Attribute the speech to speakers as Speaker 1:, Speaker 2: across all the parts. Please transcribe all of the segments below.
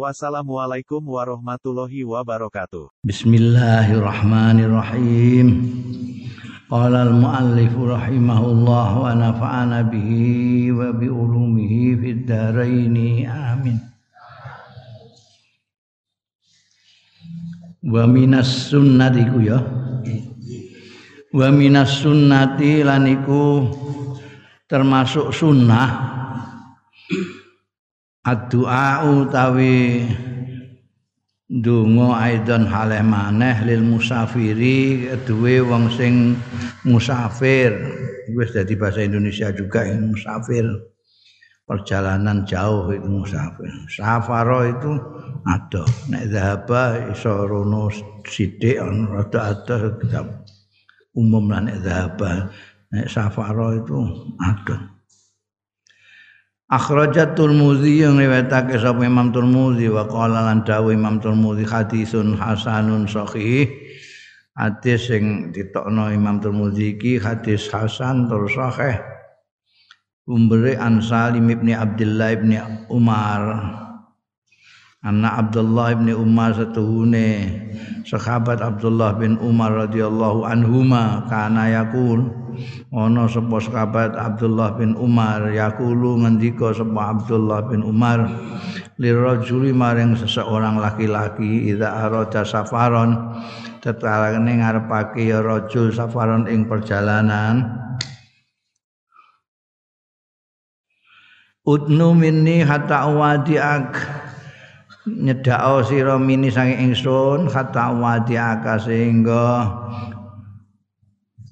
Speaker 1: Wassalamualaikum warahmatullahi wabarakatuh.
Speaker 2: Bismillahirrahmanirrahim. Qala al-muallif rahimahullah wa nafa'ana bihi wa bi ulumihi fid amin. Wa minas sunnati ku ya. Wa minas sunnati lan iku termasuk sunnah ad-du'a utawi Dungo aidon haleh maneh lil musafiri duwe wong sing musafir. Wis dadi bahasa Indonesia juga ini musafir. Perjalanan jauh itu musafir. Safaro itu ada. Nek zahaba iso rono sithik rada ada umum lah nek zahaba nek safaro itu ada Akhrajat Turmuzi yang riwayatake sapa Imam Turmuzi wa qala lan dawuh Imam Turmuzi hadisun hasanun sahih. Hadis sing ditokno Imam Turmuzi iki hadis hasan tur sahih. Umbere an Salim ibn Abdullah ibn Umar. Anak Abdullah bin Umar satuhune sahabat Abdullah bin Umar radhiyallahu anhuma kana yakul ana sapa sahabat Abdullah bin Umar yaqulu ngendika sapa Abdullah bin Umar lirajuli maring seseorang laki-laki idza arada safaron tetalane ngarepake ya rajul safaron ing perjalanan Udnu minni hatta wadi'ak nyedhao sira mini sange ingsun kata wadi aka sehingga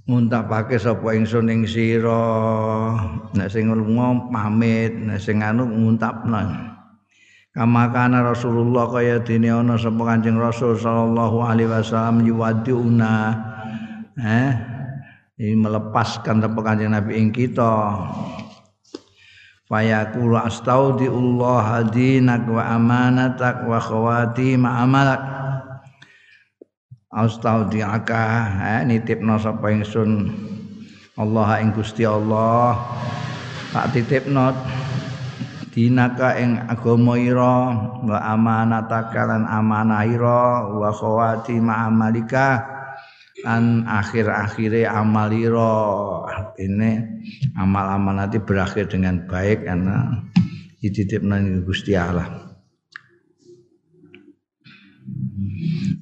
Speaker 2: nguntapake sapa ingsun ing sira. Nek sing lunga pamit nek sing anu nguntapno kama kana Rasulullah kaya dene ana sapa Kanjeng Rasul sallallahu alaihi wasallam yuwaddiuna eh ini melepaskan sapa Kanjeng Nabi ing kita fayaqulu astaudiullah hadinak wa amanatak wa khawati ma amalak astaudiaka eh, nitipno sapa ingsun? Allah ing Gusti Allah. Tak titipno dinaka ing agama ira wa amanataka lan amanah ira wa khawati ma amalika an akhir-akhire amaliro ini amal-amal nanti berakhir dengan baik karena dititip nang Gusti Allah.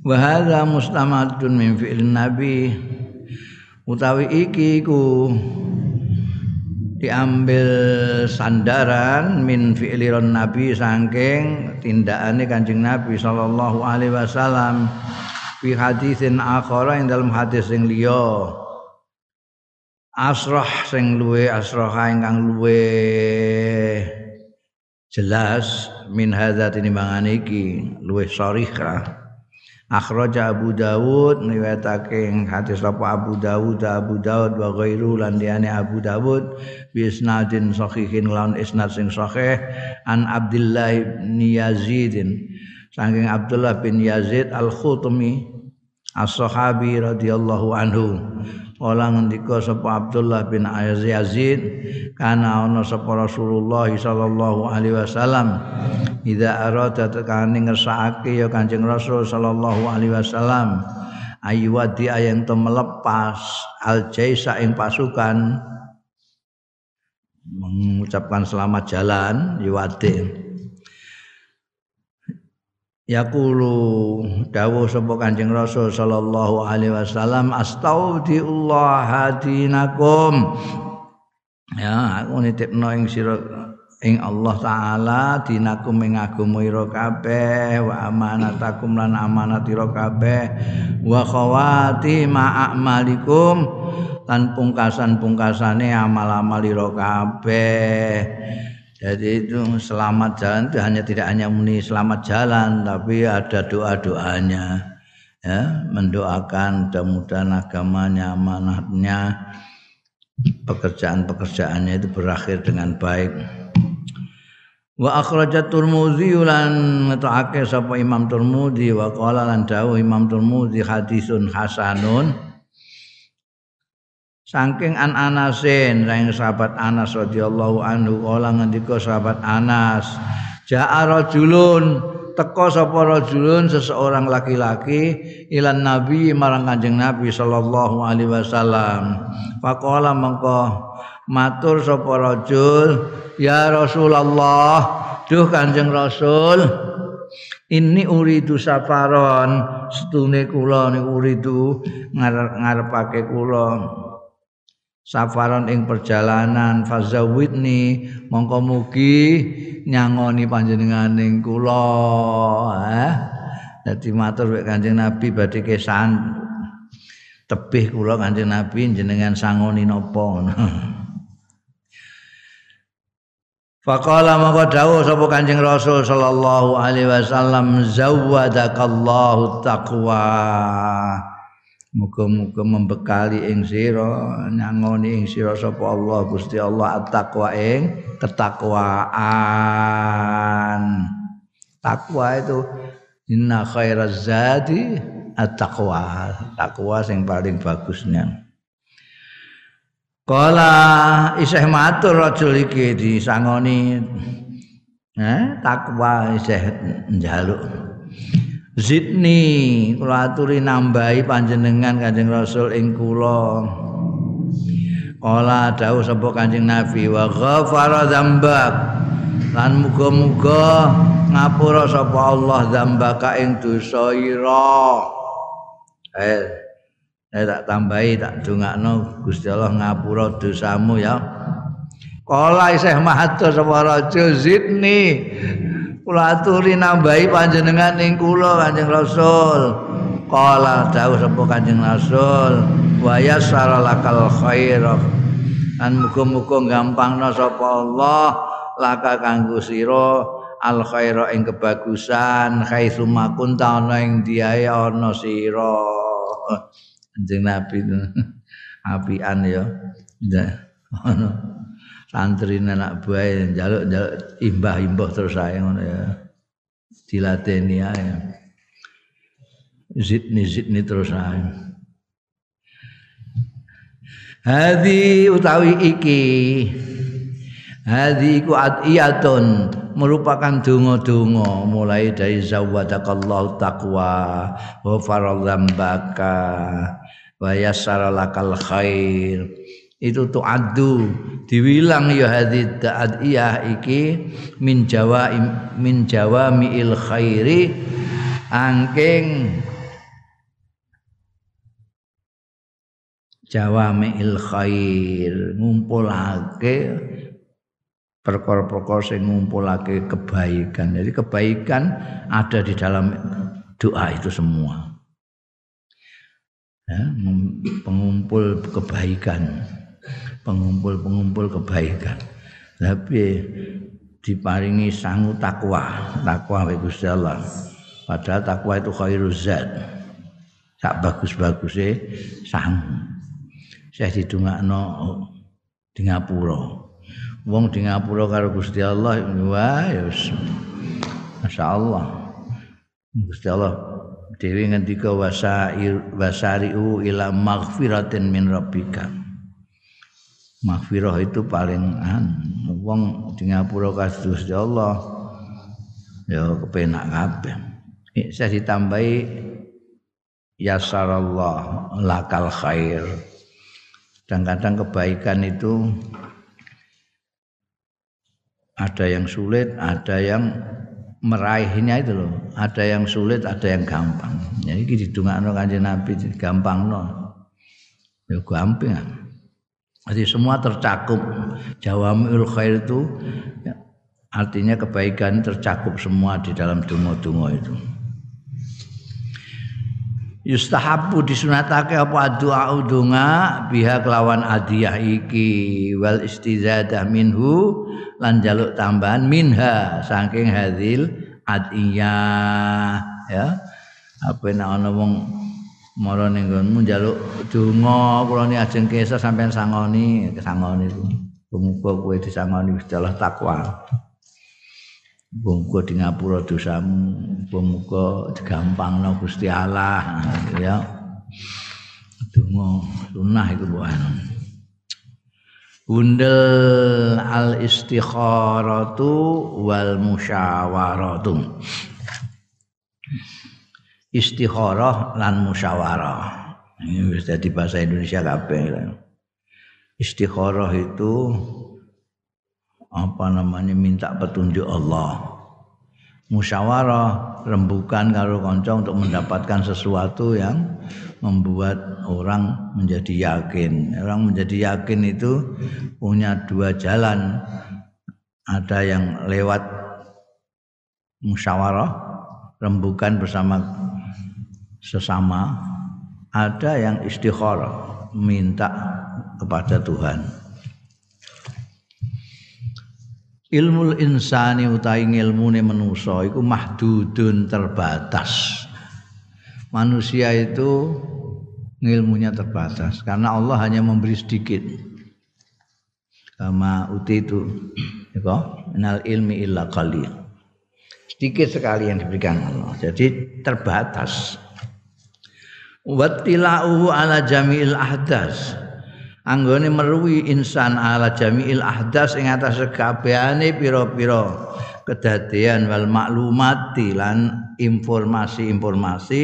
Speaker 2: Wa hadza mustamadun min fi'l nabi. Utawi iki ku diambil sandaran min fi'liron nabi saking tindakane Kanjeng Nabi sallallahu alaihi wasallam fi hadisin akhara ing dalam hadis sing liya. Asrah sing luwe asrah ingkang luwe. Jelas min hadza tinimbangane iki luwe sharihah akhraja Abu Dawud riwayatake ing hadis apa Abu Dawud Abu Dawud wa ghairu lan liyane Abu Dawud bi isnadin sahihin lan isnad sing sahih an Abdullah bin Yazid saking Abdullah bin Yazid Al-Khutmi As-Sahabi radhiyallahu anhu. Ola ngendika sapa Abdullah bin Yazid kana ana sapa Rasulullah sallallahu alaihi wasallam idza arada tekane ngersakake ya Kanjeng Rasul sallallahu alaihi wasallam ayyuwadi ayang to melepas al-jaisa ing pasukan. Mengucapkan selamat jalan yuwadi Yaqulu dawuh sapa Kanjeng Rasul sallallahu alaihi wasallam astaudiullah hadinakum ya aku nitipno ing sira ing Allah taala dinakum ing agama ira kabeh wa amanatakum lan amanat ira kabeh wa khawati ma'amalikum lan pungkasan-pungkasane amal-amal ira kabeh Jadi itu selamat jalan itu hanya tidak hanya muni selamat jalan tapi ada doa-doanya ya mendoakan mudah-mudahan agamanya amanatnya pekerjaan-pekerjaannya itu berakhir dengan baik. Wa akhrajat Tirmidzi lan ngetokake sapa Imam Tirmidzi wa qala lan dawuh Imam Tirmidzi hadisun hasanun Saking an Anasin saking sahabat Anas radhiyallahu anhu kala ngendika sahabat Anas ja'a rajulun teka sapa rajulun seseorang laki-laki ilan nabi marang Kanjeng Nabi sallallahu alaihi wasallam. Faqala mengko matur sapa rajul ya Rasulullah duh Kanjeng Rasul ini uridu safaron setune kula niku uridu ngarepake kula safaron ing perjalanan fazawidni mongko mugi nyangoni panjenenganing kula eh dadi matur wek Kanjeng Nabi badhe kesan tebih kula Kanjeng Nabi jenengan sangoni napa Faqala maka dawuh sapa Kanjeng Rasul sallallahu alaihi wasallam zawwadakallahu taqwa. Muga-muga membekali ing sira nyangoni ing sira sapa Allah Gusti Allah at-taqwa ing ketakwaan. Takwa itu inna khairaz zadi at-taqwa. Takwa sing paling bagusnya. Kala isih matur rajul iki disangoni eh takwa isih njaluk. Zidni kula aturi nambahi panjenengan Kanjeng Rasul ing kula. Kala dawuh sapa Kanjeng Nabi wa ghafara dzambak. Lan muga-muga ngapura sapa Allah dzambaka ing dosa ira. Eh saya tak tambahi tak dongakno Gusti Allah ngapura dosamu ya Kala isih matur sapa raja zidni kula aturi nambahi panjenengan ing kula Kanjeng Rasul. Kala dawuh sapa Kanjeng Rasul wa yassara lakal khair lan muga-muga gampangna sapa Allah laka kanggo sira al khaira ing kebagusan khaitsuma kunta ana ing diae ana sira. Kanjeng Nabi apian ya. Ono santri anak buah njaluk-njaluk imbah-imbah terus saya ngono ya. Dilateni ae. Zidni zidni terus ae. Hadi utawi iki Hadi iku adiyatun merupakan donga-donga mulai dari zawadakallahu taqwa wa faradzambaka wa yassara lakal khair itu tu'addu diwilang ya hadid adiyah iki min jawa min jawamiil khairi angking jawamiil khair ngumpulake perkara-perkara sing ngumpulake kebaikan. Jadi kebaikan ada di dalam doa itu semua. Ya, pengumpul kebaikan, pengumpul-pengumpul kebaikan. Tapi diparingi sangu takwa, takwa wa Gusti Allah. Padahal takwa itu khairu zat. Sak bagus-bagusnya sangu. Saya didungakno di Ngapura wong di ngapura karo Gusti Allah wah ya masyaallah Gusti Allah dewi ngendika wasair wasariu ila maghfiratin min rabbika maghfirah itu paling an wong di ngapura karo Gusti Allah ya kepenak kabeh saya ditambahi yasarallah lakal khair kadang-kadang kebaikan itu ada yang sulit, ada yang meraihnya itu loh. Ada yang sulit, ada yang gampang. Jadi ya, didungakno kanjeng Nabi gampang no. Ya gampang. Jadi semua tercakup. Jawamiul khair itu ya, artinya kebaikan tercakup semua di dalam dungo-dungo itu. yustahabu disunatake apa doa udunga biha kelawan adiyah iki wal istizadah minhu lan jaluk tambahan minha saking hadil adiyah ya apa nek ana wong mara ning nggonmu njaluk donga kula ni ajeng kesa sampean sangoni sangoni muga kowe disangoni Gusti Allah takwa. Muga di ngapura dosamu muga digampangno Gusti Allah. Ya. Donga sunah iku bukan Bundel al istikharatu wal musyawaratu istikharah lan musyawarah. Ini wis dadi bahasa Indonesia kabeh. Istikharah itu apa namanya minta petunjuk Allah. Musyawarah rembukan karo kanca untuk mendapatkan sesuatu yang membuat orang menjadi yakin. Orang menjadi yakin itu punya dua jalan. Ada yang lewat musyawarah rembukan bersama sesama ada yang istikharah minta kepada Tuhan. Ilmu insani utai ilmune manusa iku mahdudun terbatas. Manusia itu ilmunya terbatas karena Allah hanya memberi sedikit. Kama uti itu ya minal ilmi illa qalil. Sedikit sekali yang diberikan Allah. Jadi terbatas wattila'uhu ala jami'il ahdas. Anggone meruwi insan ala jami'il ahdas ing atas kabehane pira-pira kedadean wal maklumati lan informasi-informasi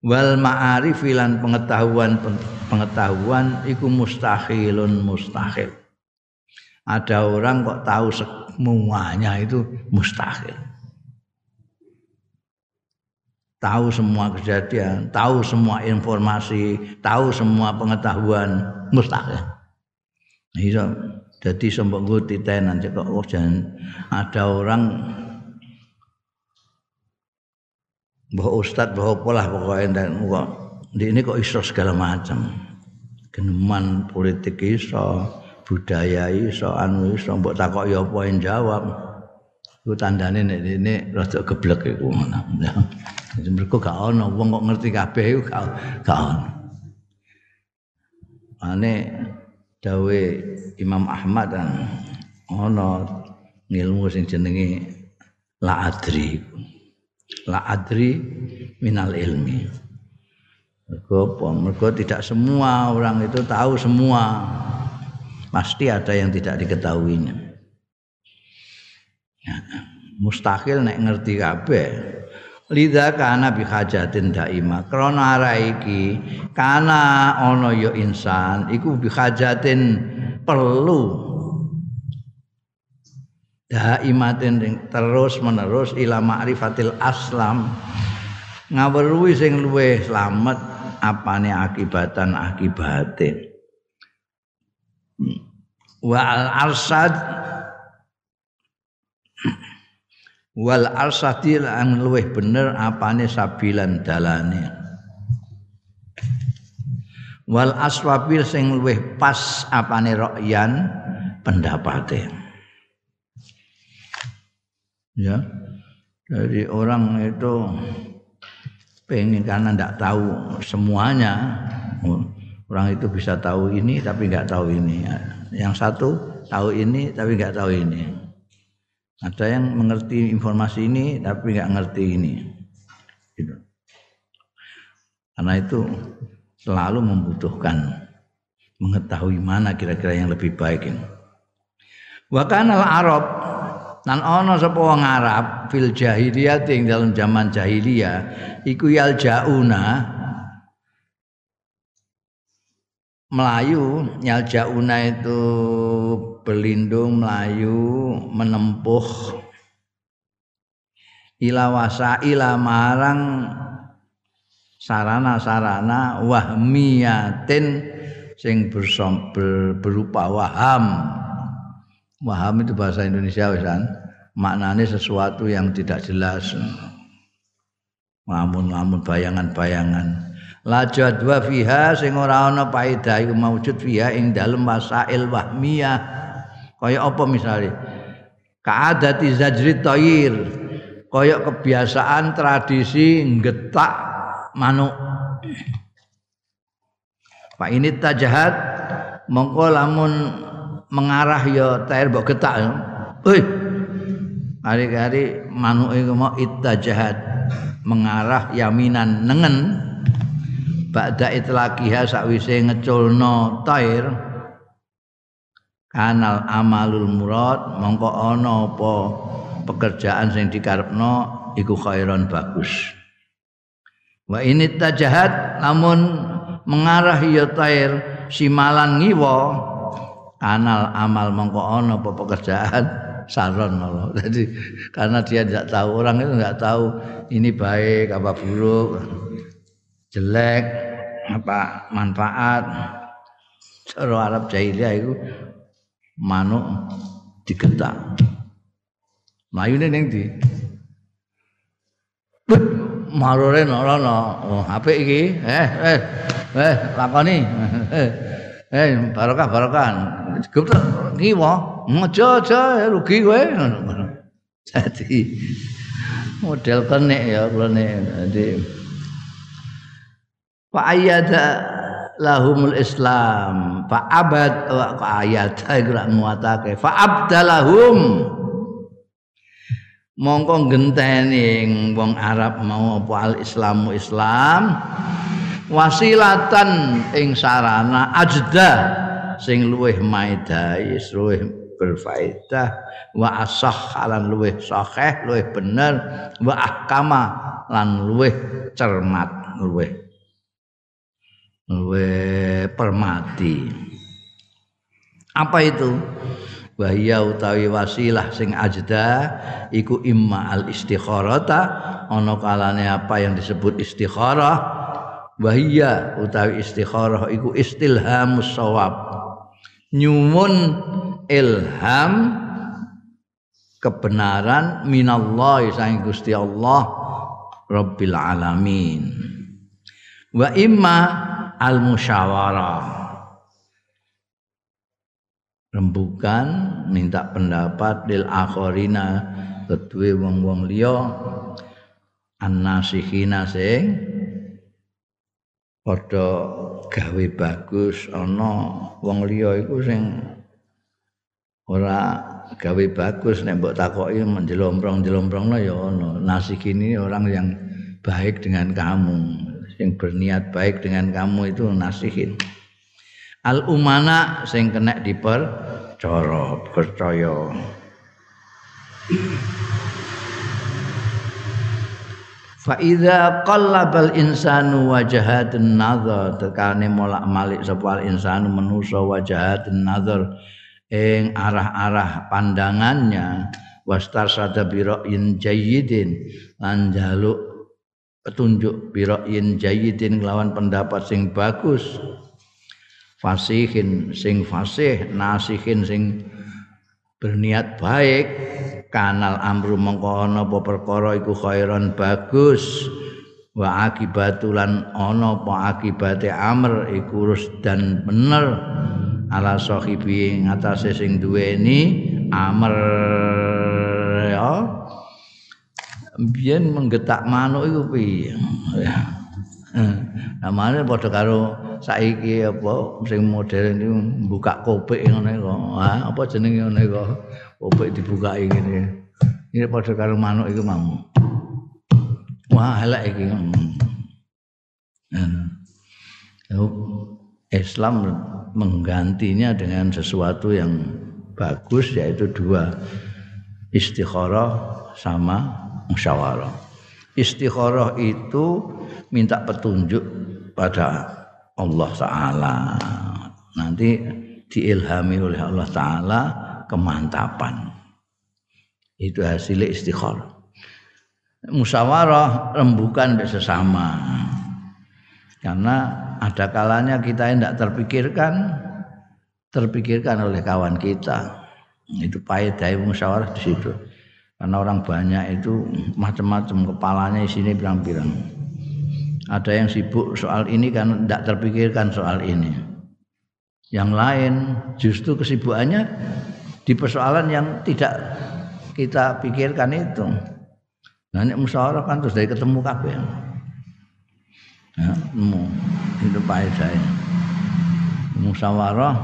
Speaker 2: wal ma'arif lan pengetahuan pengetahuan iku mustahilun mustahil. Ada orang kok tahu semuanya itu mustahil tahu semua kejadian, tahu semua informasi, tahu semua pengetahuan. Mustahil. Iso jadi gue titenan kok oh, jangan ada orang bahwa ustadz bahwa pola pokoknya dan kok di ini kok iso segala macam. Geneman politik iso budaya iso anu iso mbok takok ya apa jawab. Ku tandane nek ini rada geblek iku ngono mereka gak ono wong kok ngerti kabeh iku gak gak ono. Ane dawe Imam Ahmad kan ono ilmu sing jenenge la adri. La adri minal ilmi. Mergo mergo tidak semua orang itu tahu semua. Pasti ada yang tidak diketahuinya. Ya, mustahil nek ngerti kabeh Lidha kana bihajatin daima. Krana ara iki kana ana ya insan iku bihajatin perlu. Daimatin terus menerus ila ma'rifatil aslam. Ngaweruhi sing luwih slamet apane akibatan akibatin. Wa al arsad wal arsadil an luweh bener apane sabilan dalane. Wal aswabil sing luweh pas apane rokyan pendapate. Ya jadi orang itu pengen karena tidak tahu semuanya. Orang itu bisa tahu ini tapi nggak tahu ini. Yang satu tahu ini tapi nggak tahu ini ada yang mengerti informasi ini tapi nggak ngerti ini. Gitu. Karena itu selalu membutuhkan mengetahui mana kira-kira yang lebih baik ini. Wa kana Arab nan ana sapa wong Arab fil jahiliyah ing dalam zaman jahiliyah iku yal Melayu yal jauna itu berlindung melayu menempuh ila ila marang sarana-sarana wahmiyatin sing bersom, ber, berupa waham. Waham itu bahasa Indonesia wisan maknanya sesuatu yang tidak jelas. Ngamun-ngamun bayangan-bayangan la jadwa fiha sing ora ana paedah iku maujud fiha ing dalem masail wahmiyah. Kaya apa misalnya kaadati zajri tayir. Kaya kebiasaan tradisi ngetak manuk. Pak ini tajahat mongko lamun mengarah ya tair mbok getak ya. Hei. Hari-hari manuke mau ittajahat mengarah yaminan nengen ba'da itlaqiha sakwise ngeculno tair. Kanal amalul murad mongko ana apa pekerjaan sing dikarepno iku khairon bagus. Wa ini tajahat namun mengarah ya tair simalan ngiwa. Kanal amal mongko ana apa pekerjaan saron Allah. Jadi karena dia tidak tahu orang itu tidak tahu ini baik apa buruk, jelek apa manfaat. Cara Arab jahiliyah itu manuk digetak. Mlayune ning ndi? Marore ora ana. Oh, apik iki. Eh, eh. Eh, lakoni. Eh, barokah barokah. Gup kiwa. Aja aja rugi kowe. Jadi model kenek ya kula Jadi Fa ayyada lahumul Islam. Fa abad wa ayat iku lak muatake. Fa abdalahum. Mongko genteni wong Arab mau apa al Islamu Islam. Wasilatan ing sarana ajda sing luweh maidai luweh berfaedah. Wa asah lan luweh sahih luweh bener. Wa ahkama lan luweh cermat luweh luweh permati. Apa itu? Bahaya utawi wasilah sing ajda iku imma al istikharata ana kalane apa yang disebut istikharah. Bahaya utawi istikharah iku istilhamus sawab nyumun ilham kebenaran minallah sang Gusti Allah Rabbil alamin. Wa imma al musyawarah rembukan minta pendapat lil akhirina kedue wong-wong liya annasihina sing padha gawe bagus ana wong liya iku sing ora gawe bagus nek mbok takoki menjelomprong-jelomprongno ya ana. Nasikini orang yang baik dengan kamu yang berniat baik dengan kamu itu nasihin. Al umana sing kena dipercaya percaya. Fa idza qallabal insanu wajahatun nazar tekane molak malik sapa insanu manusa wajahatun nazar ing arah-arah pandangannya wastar sada biroin jayyidin lan jaluk petunjuk biroin jayyidin lawan pendapat sing bagus. Fasihin sing fasih nasihin sing berniat baik. Kanal amru mengko ana apa perkara iku khairan bagus. Wa akibatulan ana apa akibate amr iku dan bener. Ala sahibi ngatasé sing duweni amr ya biyen menggetak manuk iku piye ya namanya padha karo saiki apa sing modern iki buka kopek ngene kok. Apa jenenge ngene kok. Kopek dibukai ngene. Ini padha karo manuk iku mau. Wah, elek iki. Hmm. Islam menggantinya dengan sesuatu yang bagus yaitu dua istikharah sama musyawarah. Istikharah itu minta petunjuk pada Allah Ta'ala. Nanti diilhami oleh Allah Ta'ala kemantapan. Itu hasil istikharah. Musyawarah rembukan sesama. Karena ada kalanya kita tidak terpikirkan terpikirkan oleh kawan kita. Itu pahit dari musyawarah di situ karena orang banyak itu macam-macam kepalanya sini pirang-pirang ada yang sibuk soal ini kan tidak terpikirkan soal ini yang lain justru kesibukannya di persoalan yang tidak kita pikirkan itu ini musyawarah kan terus dari ketemu kabeh Ya, itu saya. Musyawarah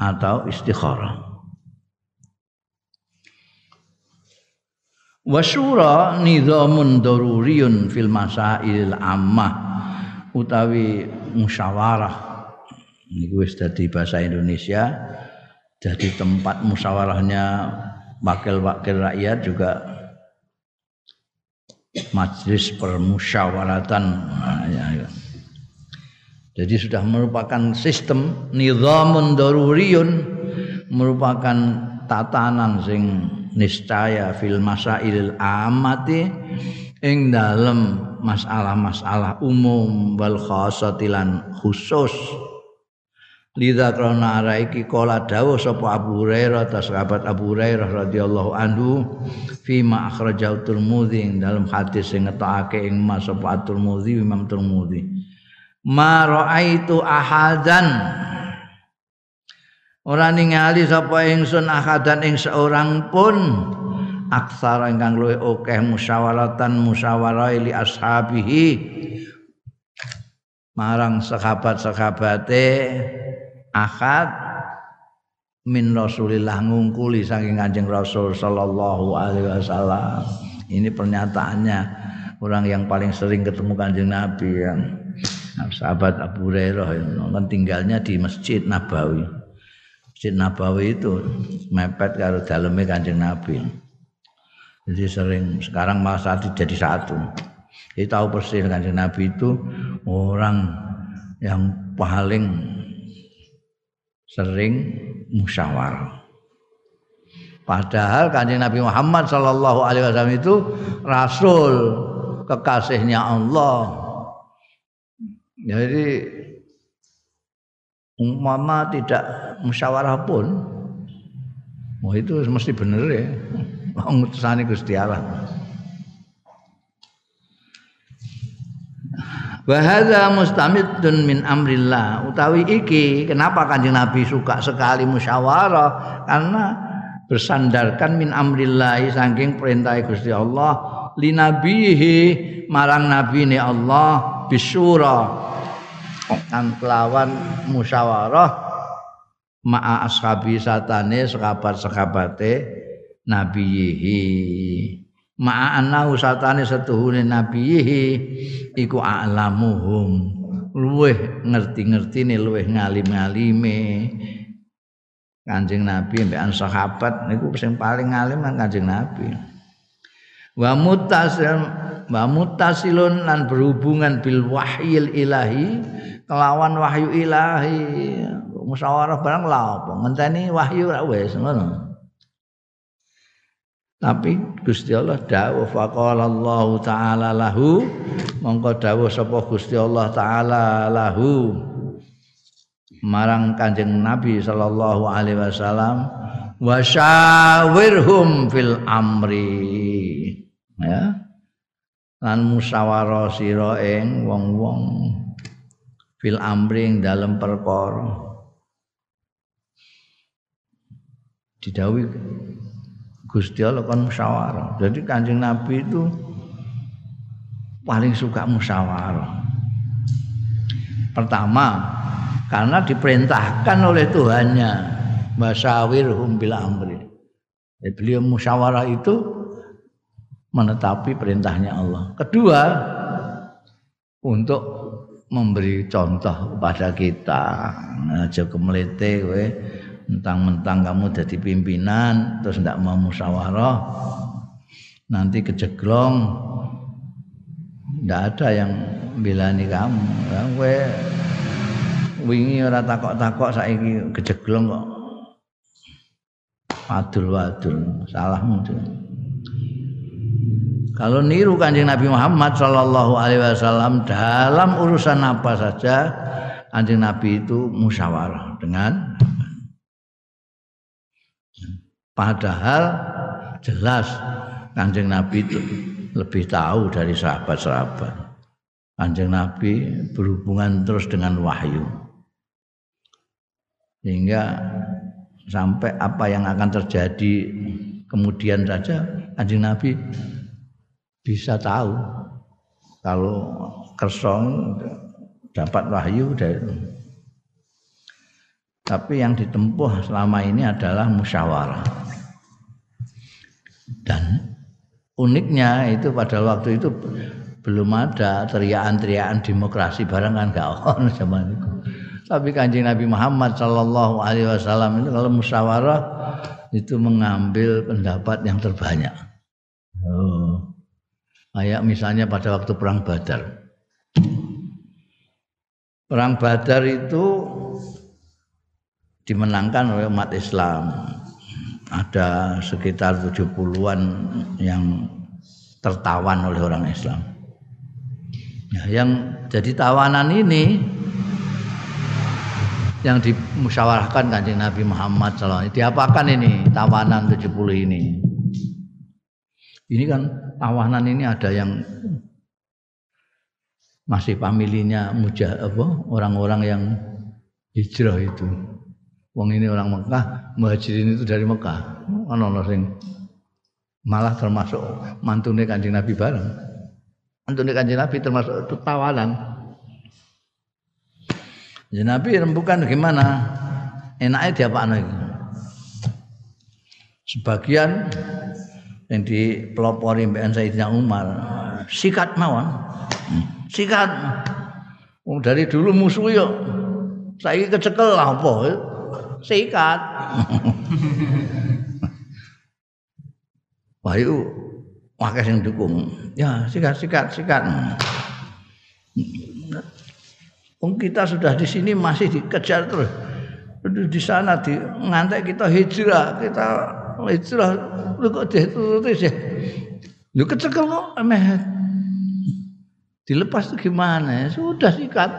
Speaker 2: atau istikharah. Wasyura nizamun daruriyun fil masail ammah. Utawi musyawarah. Niku wis dadi bahasa Indonesia. Jadi tempat musyawarahnya wakil-wakil rakyat juga majlis permusyawaratan. Nah, ya, ya. jadi sudah merupakan sistem nizamun daruriyun merupakan tatanan sing niscaya fil masailil amati ing dalem masalah-masalah umum wal khasatilan khusus. Lidha krona ara iki kala dawuh Abu Hurairah ta sahabat Abu Hurairah radhiyallahu anhu fi ma akhrajahu Tirmidzi dalam hadis sing ngetokake ing Mas sapa Tirmidzi Imam Tirmidzi. Ma raaitu ahadan ora ningali sapa ingsun ahadan ing seorang pun aksara ingkang luwih akeh musyawaratan musyawarah li ashabihi marang sahabat-sahabate akad min Rasulillah ngungkuli saking Kanjeng Rasul sallallahu alaihi wasallam. Ini pernyataannya orang yang paling sering ketemu Kanjeng Nabi yang sahabat Abu Hurairah kan tinggalnya di Masjid Nabawi. Masjid Nabawi itu mepet karo dalamnya Kanjeng Nabi. Jadi sering sekarang saat jadi satu. Jadi tahu persis Kanjeng Nabi itu orang yang paling sering musyawarah. Padahal kanjeng Nabi Muhammad Shallallahu Alaihi Wasallam itu Rasul kekasihnya Allah. Jadi umpama tidak musyawarah pun, oh itu mesti bener ya. Ngutusane Gusti Allah. Bahasa mustamidun min amrillah utawi iki kenapa kanjeng Nabi suka sekali musyawarah karena bersandarkan min amrillah saking perintah Gusti Allah linabihi marang nabi ini Allah bisyura kan kelawan musyawarah. Ma'a ashabi satane sekabat-sekabate nabiyihi ma'ana usatane setuhune nabihi iku a'lamuhum. Luweh ngerti-ngertine luweh ngalim-ngalime. Kanjeng Nabi mbek sahabat niku sing paling ngalim kan Kanjeng Nabi. Wa mutasil wa mutasilun lan berhubungan bil wahyil ilahi kelawan wahyu ilahi. Musyawarah barang lha apa? Ngenteni wahyu ra wis ngono. Tapi Gusti Allah dawuh faqala Allah taala lahu mongko dawuh sapa Gusti Allah taala lahu marang Kanjeng Nabi sallallahu alaihi wasallam wasyawirhum fil amri ya lan musyawarah sira ing wong-wong fil amri ing dalem perkara didhawuhi Gusti Allah kan musyawarah. Jadi Kanjeng Nabi itu paling suka musyawarah. Pertama, karena diperintahkan oleh Tuhannya masyawirhum bil amri. Jadi beliau musyawarah itu menetapi perintahnya Allah. Kedua, untuk memberi contoh kepada kita. Aja kemelete kowe mentang-mentang kamu jadi pimpinan terus tidak mau musyawarah nanti kejeglong tidak ada yang bilani kamu ya, we wingi ora takok-takok saiki kejeglong kok wadul-wadul salahmu tuh. Kalau niru kanjeng Nabi Muhammad Shallallahu Alaihi Wasallam dalam urusan apa saja, kanjeng Nabi itu musyawarah dengan Padahal jelas Kanjeng Nabi itu lebih tahu dari sahabat-sahabat. Kanjeng Nabi berhubungan terus dengan wahyu. Sehingga sampai apa yang akan terjadi kemudian saja Kanjeng Nabi bisa tahu. Kalau kersong dapat wahyu dari tapi yang ditempuh selama ini adalah musyawarah. Dan uniknya itu pada waktu itu belum ada teriakan-teriakan demokrasi barang kan gak ono zaman itu. Tapi kanjeng Nabi Muhammad Shallallahu Alaihi Wasallam itu kalau musyawarah itu mengambil pendapat yang terbanyak. Kayak misalnya pada waktu perang Badar. Perang Badar itu dimenangkan oleh umat Islam. Ada sekitar 70-an yang tertawan oleh orang Islam. Nah, yang jadi tawanan ini yang dimusyawarahkan kanjeng Nabi Muhammad SAW. Diapakan ini tawanan 70 ini? Ini kan tawanan ini ada yang masih familinya mujah apa orang-orang yang hijrah itu. Wong ini orang Mekah, muhajirin itu dari Mekah. Ono sing malah termasuk mantune Kanjeng Nabi bareng. Mantune Kanjeng Nabi termasuk itu tawanan. Ya Nabi rembukan gimana? Enaknya dia apa itu? Sebagian yang dipelopori Mbak Sayyidina Umar. Sikat mawon. Sikat. Oh, dari dulu musuh yuk. Saya kecekel apa? Sikat. Wah itu yang dukung. Ya sikat sikat sikat. Wong kita sudah di sini masih dikejar terus. Di sana di ngantek kita hijrah, kita hijrah lu kok dituruti sih. Lu kecekel kok emeh. Dilepas itu gimana? Sudah sikat.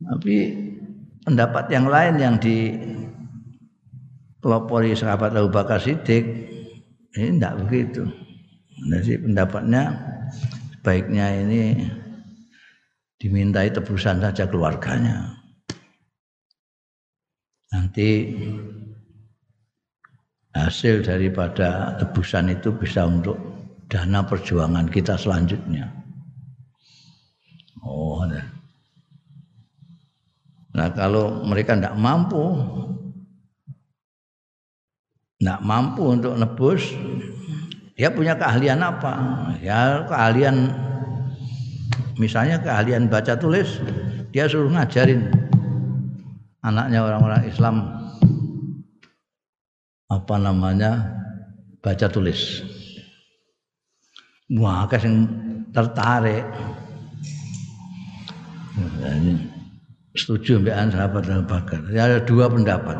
Speaker 2: Tapi pendapat yang lain yang di pelopori sahabat Abu Bakar Siddiq ini tidak begitu. Jadi pendapatnya sebaiknya ini dimintai tebusan saja keluarganya. Nanti hasil daripada tebusan itu bisa untuk dana perjuangan kita selanjutnya. Oh, ada. Nah kalau mereka tidak mampu, tidak mampu untuk nebus, dia punya keahlian apa? Ya keahlian misalnya keahlian baca tulis dia suruh ngajarin anaknya orang-orang Islam apa namanya baca tulis. Wah yang tertarik. Setuju mbak sahabat Abu Bakar. Ya, ada dua pendapat.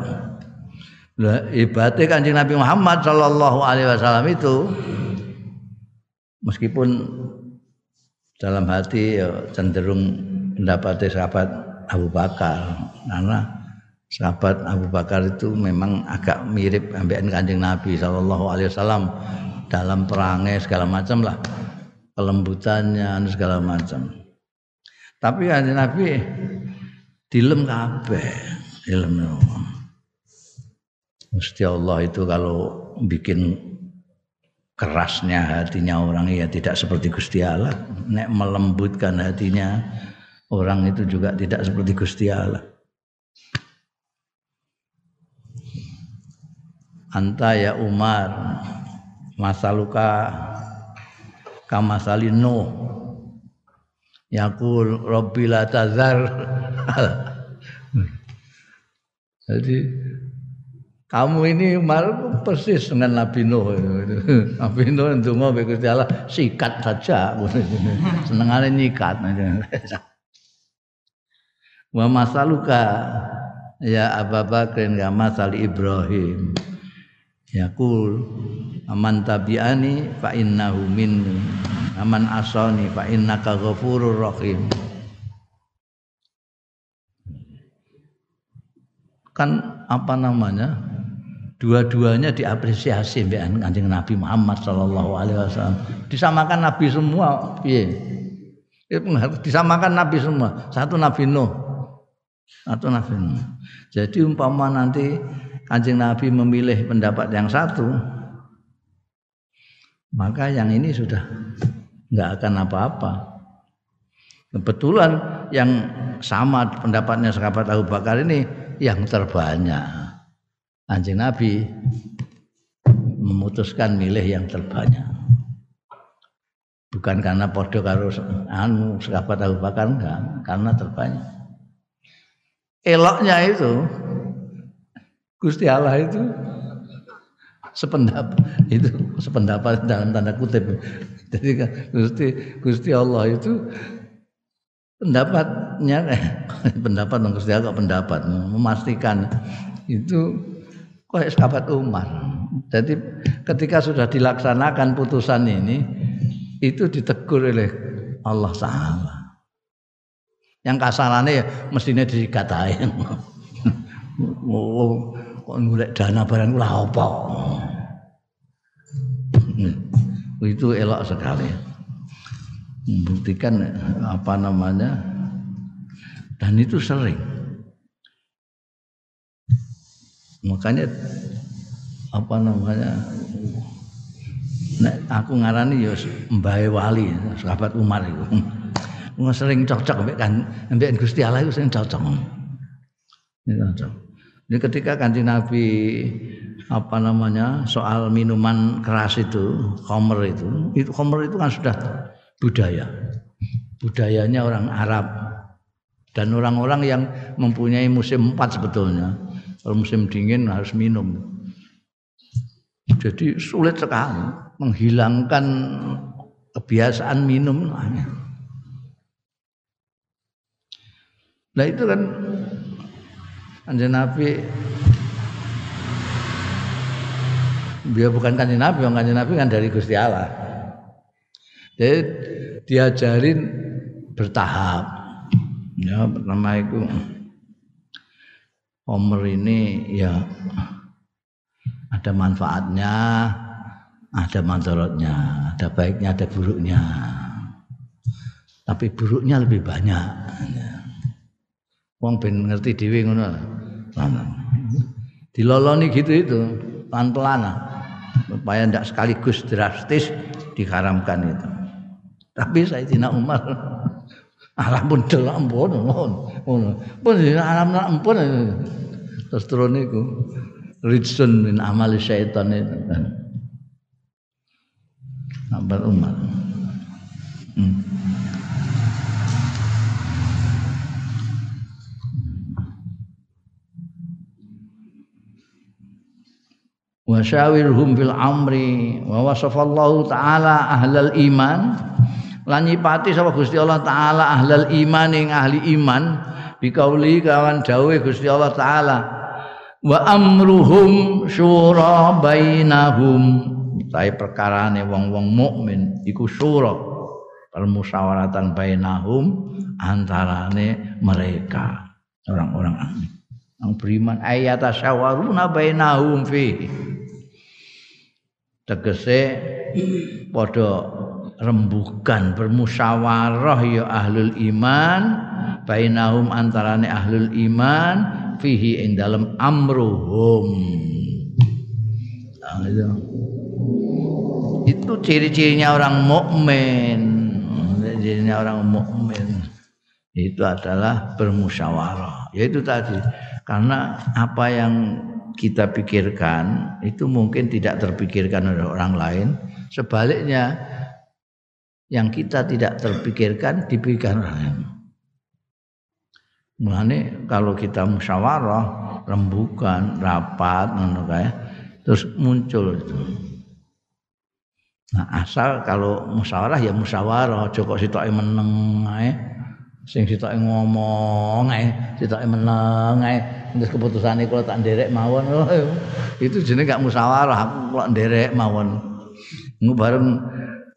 Speaker 2: Nah, ibadah kanjeng Nabi Muhammad Shallallahu Alaihi Wasallam itu meskipun dalam hati ya, cenderung mendapati sahabat Abu Bakar karena sahabat Abu Bakar itu memang agak mirip ambil kanjeng Nabi Shallallahu Alaihi Wasallam dalam perangnya segala macam lah kelembutannya segala macam. Tapi kanjeng Nabi dilem kabeh dilem Mesti Allah itu kalau bikin kerasnya hatinya orang ya tidak seperti Gusti Allah. Nek melembutkan hatinya orang itu juga tidak seperti Gusti Allah anta ya Umar masaluka kamasalino yakul rabbi la tazar jadi kamu ini Umar persis dengan Nabi Nuh. Nabi Nuh ndonga mbek Gusti Allah sikat saja. Senengane nyikat. Wa masaluka ya Abu Bakar ya masal Ibrahim. Yaqul aman tabi'ani fa innahu minni aman asani fa innaka ghafurur rahim. Kan apa namanya? dua-duanya diapresiasi mbek Kanjeng Nabi Muhammad sallallahu alaihi wasallam. Disamakan nabi semua piye? Disamakan nabi semua. Satu Nabi Nuh. Satu Nabi Nuh. Jadi umpama nanti Kanjeng Nabi memilih pendapat yang satu, maka yang ini sudah nggak akan apa-apa. Kebetulan yang sama pendapatnya sahabat Abu Bakar ini yang terbanyak. Anjing Nabi memutuskan milih yang terbanyak. Bukan karena podo karo anu sahabat Abu Bakar enggak, karena terbanyak. Eloknya itu Gusti Allah itu sependapat itu sependapat dalam tanda kutip. Jadi kan Gusti Gusti Allah itu pendapatnya eh, pendapat dong Gusti Allah pendapat memastikan itu kok sahabat Umar. Jadi ketika sudah dilaksanakan putusan ini itu ditegur oleh Allah Taala. Yang kasarannya ya mestinya dikatain. kok ngulek dana barang lah apa? Hmm. Itu elok sekali. Membuktikan apa namanya dan itu sering. Makanya apa namanya Nek aku ngarani ya Mbae Wali, sahabat Umar itu. Sering cocok mbek kan mbek Gusti Allah itu sering cocok. Cocok. Jadi ketika kanjeng Nabi apa namanya soal minuman keras itu, khamr itu, itu khamr itu kan sudah budaya. Budayanya orang Arab dan orang-orang yang mempunyai musim empat sebetulnya. Kalau musim dingin harus minum. Jadi sulit sekali menghilangkan kebiasaan minum Nah itu kan kanjeng Nabi dia bukan kanjeng Nabi, yang kanjeng Nabi kan dari Gusti Allah. Jadi diajarin bertahap. Ya pertama itu Homer ini ya ada manfaatnya, ada mantorotnya, ada baiknya, ada buruknya. Tapi buruknya lebih banyak. Wong ben ngerti dhewe ngono. Diloloni gitu itu, pelan-pelan supaya tidak sekaligus drastis diharamkan itu. Tapi saya tidak Umar alam pun delok ampun ngono. Pun alam ampun terus turun niku ridsun min amali syaitan itu. Sahabat Umar. Hmm. Wa syawirhum fil amri wa wasafallahu taala ahlal iman. Lan nyipati sapa Gusti Allah taala ahlal iman ing ahli iman. Bikauli kawan dawuh Gusti Allah taala wa amruhum syura bainahum. Utahe perkarane wong-wong mukmin iku syura permusyawaratan bainahum antarane mereka orang-orang yang beriman ayata syawaruna bainahum fi tegese padha rembukan bermusyawarah ya ahlul iman bainahum antarane ahlul iman fihi ing dalam amruhum nah, itu itu ciri-cirinya orang mukmin. Cirinya orang mukmin itu adalah bermusyawarah. Yaitu tadi karena apa yang kita pikirkan itu mungkin tidak terpikirkan oleh orang lain. Sebaliknya yang kita tidak terpikirkan dipikirkan orang lain. Mulane kalau kita musyawarah, rembukan, rapat, ngono terus muncul itu Nah, asal kalau musyawarah ya musyawarah, aja kok sitoke meneng ae. Sing sitoke ngomong ae, sitoke meneng ae. Terus keputusane kula tak nderek mawon. Oh, itu jenenge gak musyawarah, aku kok nderek mawon. Ngu bareng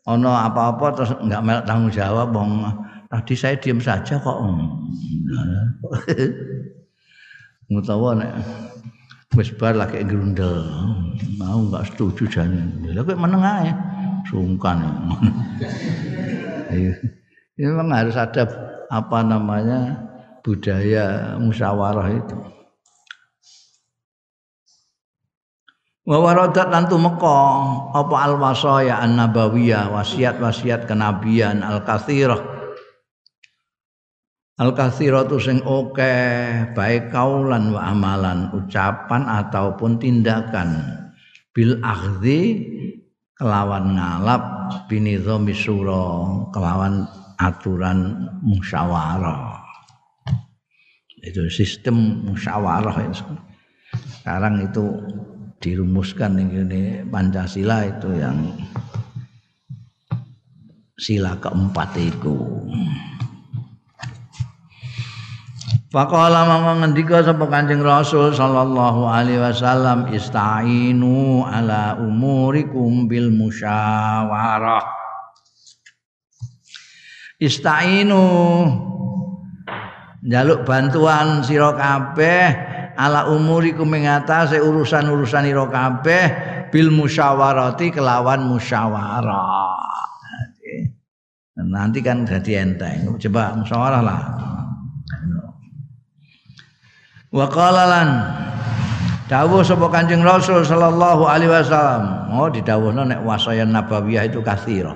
Speaker 2: ana apa-apa terus enggak melok tanggung jawab wong tadi saya diam saja kok. Mutawa nek wis bar lagi grundel. Mau enggak setuju jane. Lha kok meneng ae sungkan. Ini memang harus ada apa namanya budaya musyawarah itu. Wa waradat lan tumeka apa al wasaya an nabawiyah wasiat-wasiat kenabian al katsirah al katsiratu sing oke baik kaulan wa amalan ucapan ataupun tindakan. Bil akhzi kelawan ngalap binizami sura kelawan aturan musyawarah. Itu sistem musyawarah sekarang itu dirumuskan ini Pancasila itu yang sila keempat itu. Faqala mama ngendika sapa Kanjeng Rasul sallallahu alaihi wasallam istainu ala umurikum bil musyawarah. Istainu jaluk bantuan sira kabeh ala umurikum ing atase urusan-urusan ira kabeh bil musyawarati kelawan musyawarah. Nanti kan jadi enteng. Coba musyawarah lah. Wa qala lan dawuh sapa Kanjeng Rasul sallallahu alaihi wasallam. Oh didhawuhno nek wasayan nabawiyah itu kathira.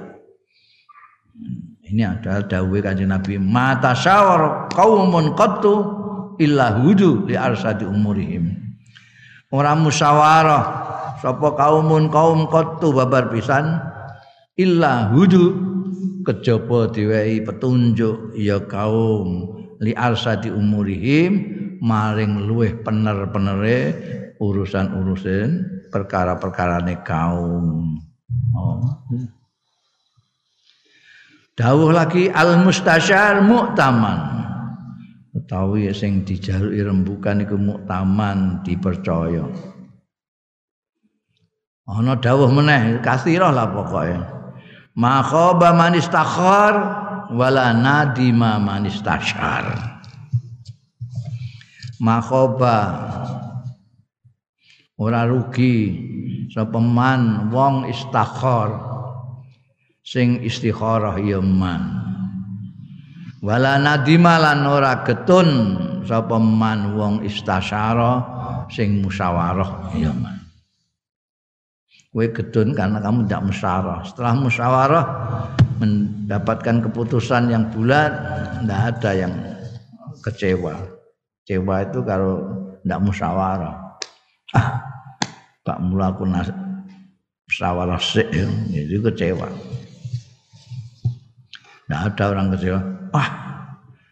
Speaker 2: Ini adalah dawuh Kanjeng Nabi, "Mata syawar qaumun qattu illa hudu li arsadi umurihim. Ora musyawarah sapa kaumun kaum qattu babar pisan illa hudu kejaba diwehi petunjuk ya kaum li arsadi umurihim maring luweh pener-penere urusan-urusan perkara-perkarane kaum. Oh. Dawuh lagi al mustasyar mu'taman utawi sing dijaluki rembukan iku muktaman dipercaya. Ana dawuh meneh kasirah lah pokoke. Makhaba man istakhar wala nadima man istashar. Makhaba ora rugi sapa man wong istakhar sing istikharah ya man wala nadima lan ora getun sapa man wong istasyara sing musyawarah. Ya man. Kowe getun karena kamu tidak musyawarah. Setelah musyawarah mendapatkan keputusan yang bulat tidak ada yang kecewa. Kecewa itu kalau tidak musyawarah. Ah Pak Mula aku musyawarah sih itu kecewa tidak ada orang kecewa ah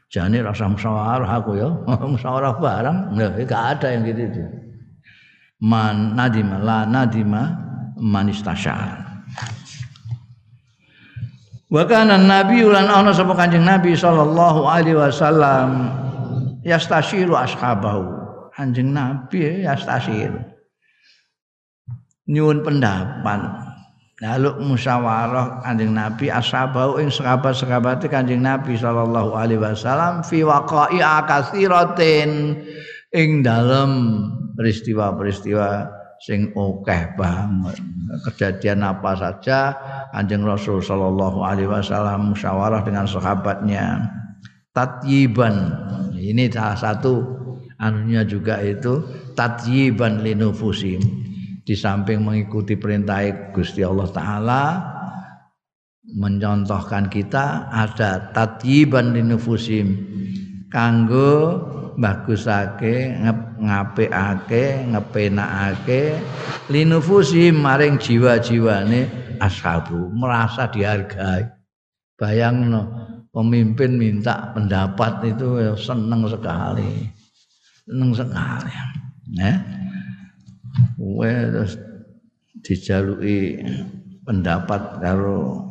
Speaker 2: jane rasa musyawarah aku ya. Musyawarah barang? Nah, gak ada yang gitu itu. Man nadima la nadima man istasyar nabi lan ana sapa kanjeng nabi sallallahu alaihi wasallam yastashiru ashabahu. Kanjeng nabi yastashiru. Nyuwun pendapat Lalu musyawarah Kanjeng Nabi ashabau ing sahabat-sahabat Kanjeng Nabi sallallahu alaihi wasallam fi waqa'i akatsiratin ing dalam peristiwa-peristiwa sing akeh banget. Kejadian apa saja Kanjeng Rasul sallallahu alaihi wasallam musyawarah dengan sahabatnya. Tatyiban. Ini salah satu anunya juga itu tatyiban linufusim di samping mengikuti perintah Gusti Allah taala mencontohkan kita ada tatyiban linufusim kanggo bagusake ngapikake ngepenakake linufusim maring jiwa-jiwane ashabu merasa dihargai. Bayangno pemimpin minta pendapat itu seneng sekali. Seneng sekali. Ya kowe terus dijaluki pendapat karo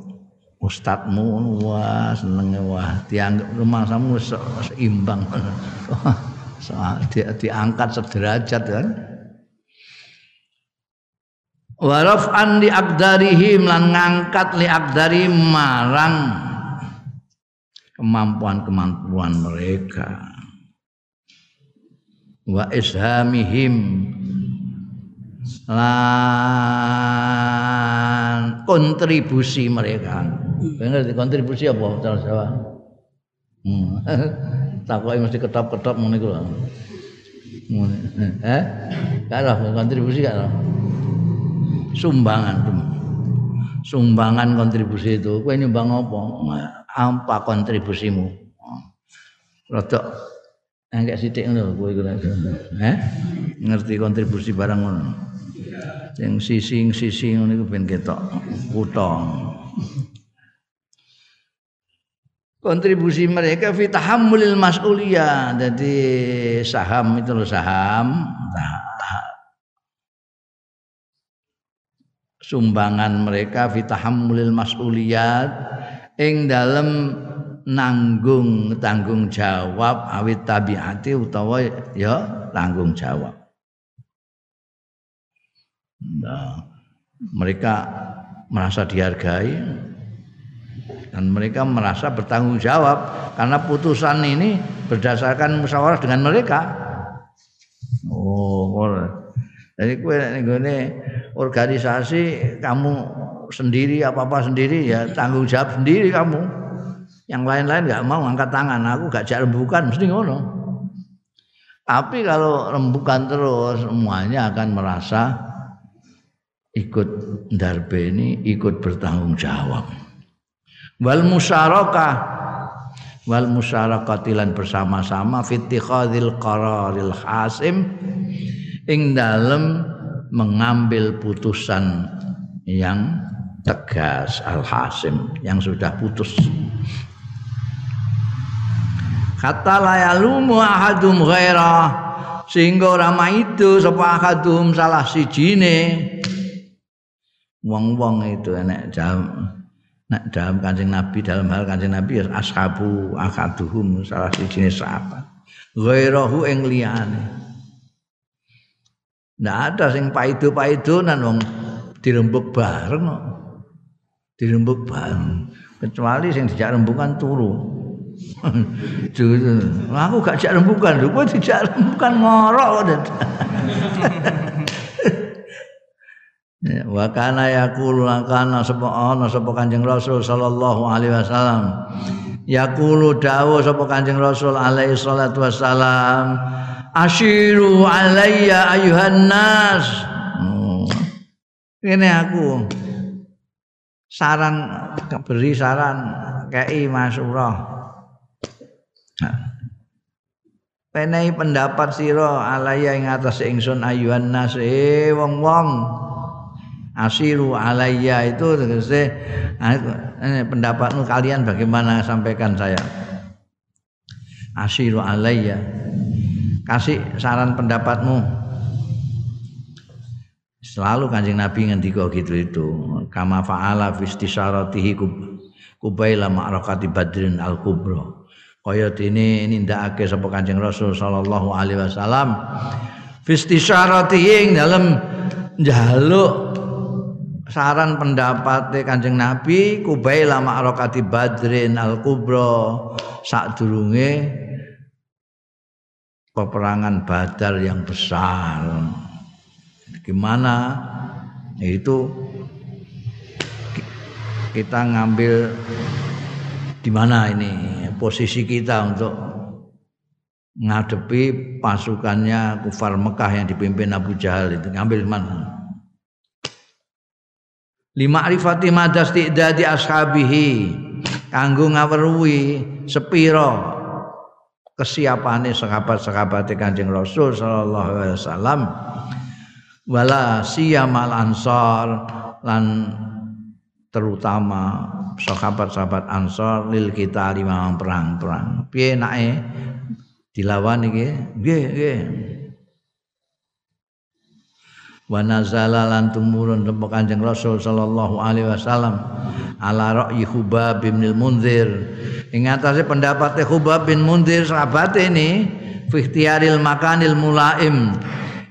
Speaker 2: ustadmu wah senenge wah dianggap rumahmu seimbang. Soal di, diangkat sederajat kan? Waraf an di akdarihim lan ngangkat li marang kemampuan-kemampuan mereka. Wa ishamihim lan kontribusi mereka. Bener kontribusi apa cara Jawa? Hmm. Takoke mesti ketop-ketop ngono iku lho. Eh? Kalau kontribusi kan sumbangan sumbangan kontribusi itu kowe nyumbang apa apa kontribusimu rada enggak sithik ngono kowe iku eh ngerti kontribusi barang ngono sing sising-sising ngono iku ben ketok kutha kontribusi mereka fi tahammulil mas'uliyah. Jadi saham itu loh saham. Sumbangan mereka fi tahammulil mas'uliyat ing dalam nanggung tanggung jawab awit tabiati utawa ya tanggung jawab. Nah, mereka merasa dihargai dan mereka merasa bertanggung jawab karena putusan ini berdasarkan musyawarah dengan mereka. Oh, jadi kue ini organisasi kamu sendiri apa apa sendiri ya tanggung jawab sendiri kamu. Yang lain-lain nggak mau angkat tangan, aku gak jak rembukan mesti ngono. Tapi kalau rembukan terus semuanya akan merasa ikut darbe ini ikut bertanggung jawab. Wal musyarakah. Wal musyarakatilan bersama-sama. Fitikhadil qararil hasim. Ing dalam mengambil putusan yang tegas al-hasim yang sudah putus. Kata layalumu ahadum ghaira sehingga orang itu sapa ahadum salah sijine wong-wong itu enek jam nek dalam kancing Nabi dalam hal kancing Nabi ya ashabu akaduhum salah sijine sahabat ghairahu ing liyane Nggak ada sing paido-paidonan wong dirembuk bareng. Dirembuk bareng. Kecuali sing dijak rembukan turu. aku gak jak rembukan, lho kowe dijak rembukan ngorok. Ya, wa kana yaqulu kana sapa ana sapa Kanjeng Rasul sallallahu alaihi wasallam. Yaqulu dawuh sapa Kanjeng Rasul alaihi salatu wasalam asyiru alayya ayuhan nas. Ini aku saran beri saran kei masurah Penai pendapat siro alaya ing atas ingsun ayuhan nas. Eh wong wong asiru alaya itu tegese pendapatmu kalian bagaimana? Sampaikan saya. Asiru alaya kasih saran pendapatmu. Selalu kanjeng nabi ngendika gitu itu. Kama faala fi istisyaratihi kubaila ma'rakati badrin al kubra kaya dene nindakake sapa kanjeng rasul sallallahu alaihi wasallam. Fi istisyaratihi dalam njaluk saran pendapat kanjeng nabi kubaila ma'rakati badrin al kubra sadurunge peperangan Badar yang besar. Gimana? Itu kita ngambil di mana ini posisi kita untuk ngadepi pasukannya kufar Mekah yang dipimpin Abu Jahal itu ngambil mana? Lima arifati madas tidak ashabihi. Kanggo ngaweruhi sepiro kesiapane sahabat-sahabat Kanjeng Rasul sallallahu alaihi wasallam. Wala siyamal ansar lan terutama sahabat-sahabat ansar lil kita lima perang-perang. Piye nake dilawan iki? Nggih nggih wa nazala lan tumurun tempat Kanjeng Rasul sallallahu alaihi wasallam ala ra'yi Hubab bin Munzir ing atase pendapat Hubab bin Munzir sahabat ini fi ikhtiaril makanil mulaim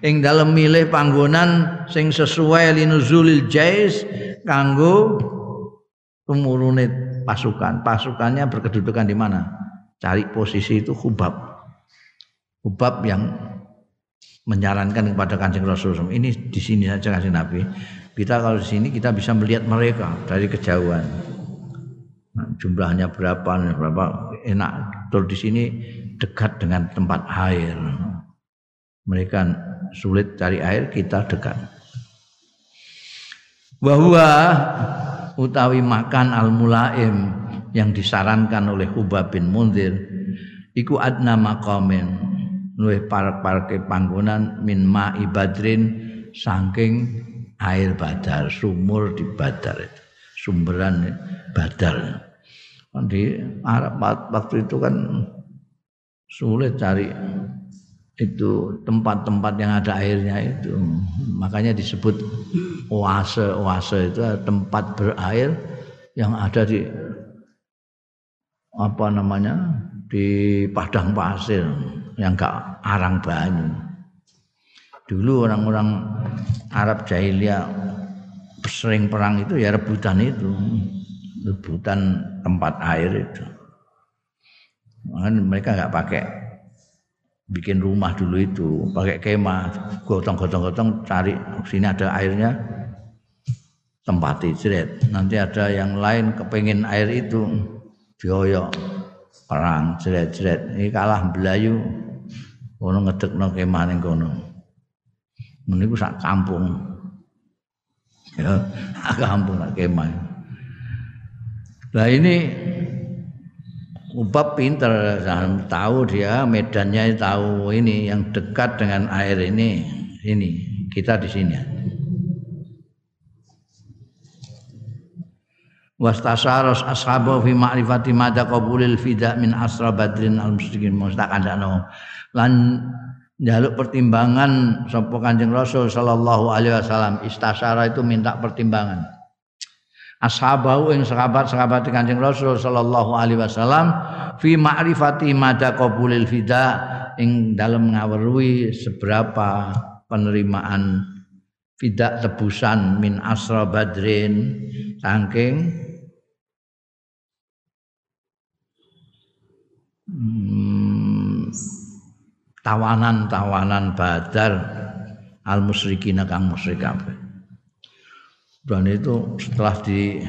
Speaker 2: ing dalam milih panggonan sing sesuai linuzulil jais kanggo tumurune pasukan. Pasukannya berkedudukan di mana? Cari posisi itu Hubab Hubab yang menyarankan kepada kancing Rasul ini di sini saja kasih Nabi. Kita kalau di sini kita bisa melihat mereka dari kejauhan. Nah, jumlahnya berapa, berapa enak. Kalau di sini dekat dengan tempat air. Mereka sulit cari air, kita dekat. bahwa utawi makan al mulaim yang disarankan oleh Hubab bin Munzir iku adna maqamin luwih parek-pareke panggonan min ma'i badrin saking air badar sumur di badar itu sumberan badar. Di Arab waktu itu kan sulit cari itu tempat-tempat yang ada airnya itu. Makanya disebut oase oase itu tempat berair yang ada di apa namanya di padang pasir yang gak arang banyu. Dulu orang-orang Arab jahiliyah sering perang itu ya rebutan itu. Rebutan tempat air itu. Mereka nggak pakai bikin rumah dulu itu pakai kemah gotong-gotong-gotong cari sini ada airnya tempati jeret nanti ada yang lain kepengen air itu dioyok perang jeret-jeret ini kalah belayu kono ngedekno kemah ning kono. Meniku sak kampung. Ya kampung sak kemah. Lah ini Ubab pinter, tahu dia medannya tahu ini yang dekat dengan air ini, ini kita di sini. Wastasaros ashabu fi ma'rifati madza qabulil fida min asra badrin al musyrikin. Mustaqandano. Lan jaluk pertimbangan sapa Kanjeng Rasul sallallahu alaihi wasallam istasara itu minta pertimbangan. Ashabahu ing sahabat-sahabat Kanjeng Rasul sallallahu alaihi wasallam fi ma'rifati mada qabulil fida ing dalam ngaweruhi seberapa penerimaan fida tebusan min asra badrin. Saking hmm, tawanan-tawanan badar al musyrikin kang musyrik kabeh dan itu setelah di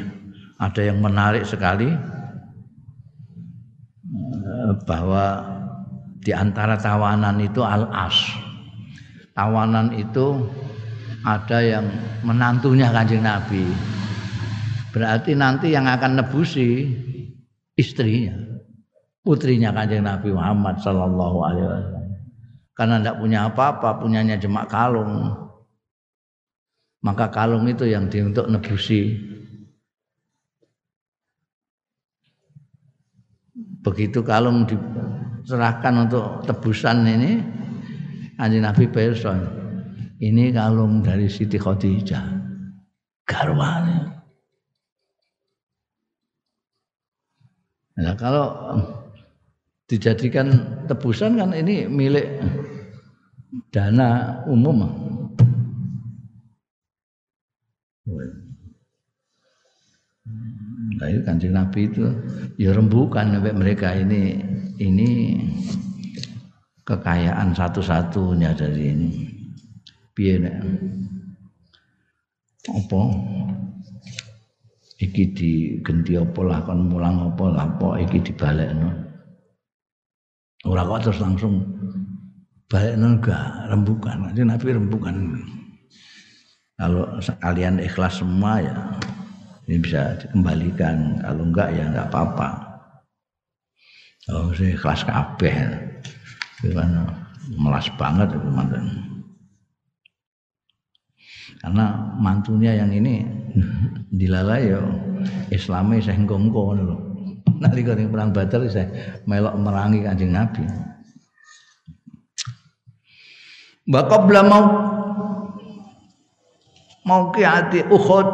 Speaker 2: ada yang menarik sekali eh, bahwa di antara tawanan itu al-as. Tawanan itu ada yang menantunya Kanjeng Nabi. Berarti nanti yang akan nebusi istrinya, putrinya Kanjeng Nabi Muhammad sallallahu alaihi wasallam. Karena tidak punya apa-apa, punyanya jemak kalung. Maka kalung itu yang di untuk nebusi. Begitu kalung diserahkan untuk tebusan ini Anjing Nabi Person ini kalung dari Siti Khadijah. Garwane. Nah kalau dijadikan tebusan kan ini milik dana umum Nah, itu kanjeng Nabi itu ya rembukan sampai mereka ini ini kekayaan satu-satunya dari ini. Piye nek apa iki digenti apa lah kon mulang apa lah apa iki dibalekno. Ora kok terus langsung balekno enggak rembukan. Kanjeng Nabi rembukan. Kalau kalian ikhlas semua ya ini bisa dikembalikan. Kalau enggak ya enggak apa-apa. Kalau saya ikhlas kabeh. Gimana? Melas banget itu mantan. Karena mantunya yang ini dilalai ya Islamnya saya engko loh. Nanti kalau perang Badar saya melok merangi kanjeng Nabi. Bakal mau mau hati Uhud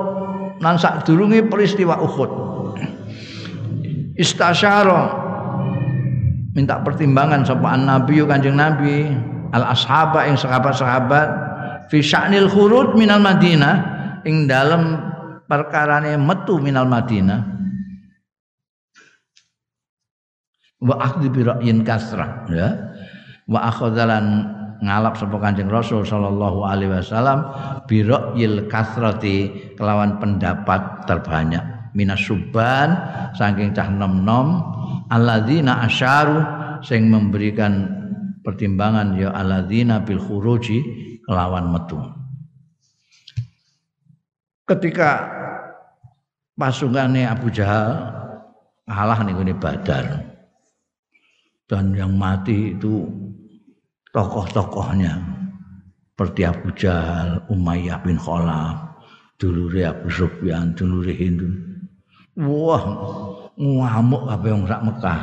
Speaker 2: nan sadurunge peristiwa Uhud istasyara minta pertimbangan sapa nabi kanjeng nabi al ashaba ing sahabat-sahabat fi sya'nil khurud minal madinah ing dalem perkarane metu minal madinah wa akhdhi bi ra'yin kasrah ya. Wa akhadhalan ngalap sapa Kanjeng Rasul sallallahu alaihi wasallam bi ra'yil kasrati kelawan pendapat terbanyak. Minasuban saking cah nom-nom alladzina asyaru sing memberikan pertimbangan ya alladzina bil khuruji kelawan metu. Ketika pasukannya Abu Jahal kalah nih Badar dan yang mati itu tokoh-tokohnya seperti Abu Jahal, Umayyah bin Khalaf, dulure Abu Sufyan, dulure Hindu. Wah, ngamuk apa yang sak Mekah.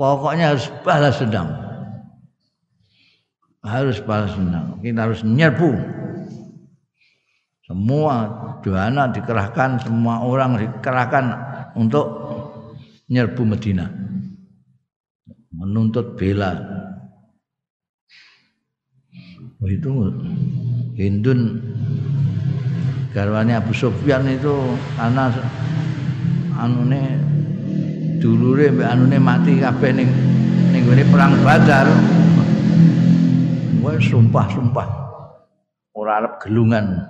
Speaker 2: Pokoknya harus balas dendam. Harus balas dendam. Kita harus nyerbu. Semua dana dikerahkan, semua orang dikerahkan untuk nyerbu Medina. Menuntut bela itu Hindun garwane Abu Sufyan itu karena anune dulure mbek anune mati kabeh ning ning perang Badar. Wes sumpah-sumpah ora arep gelungan.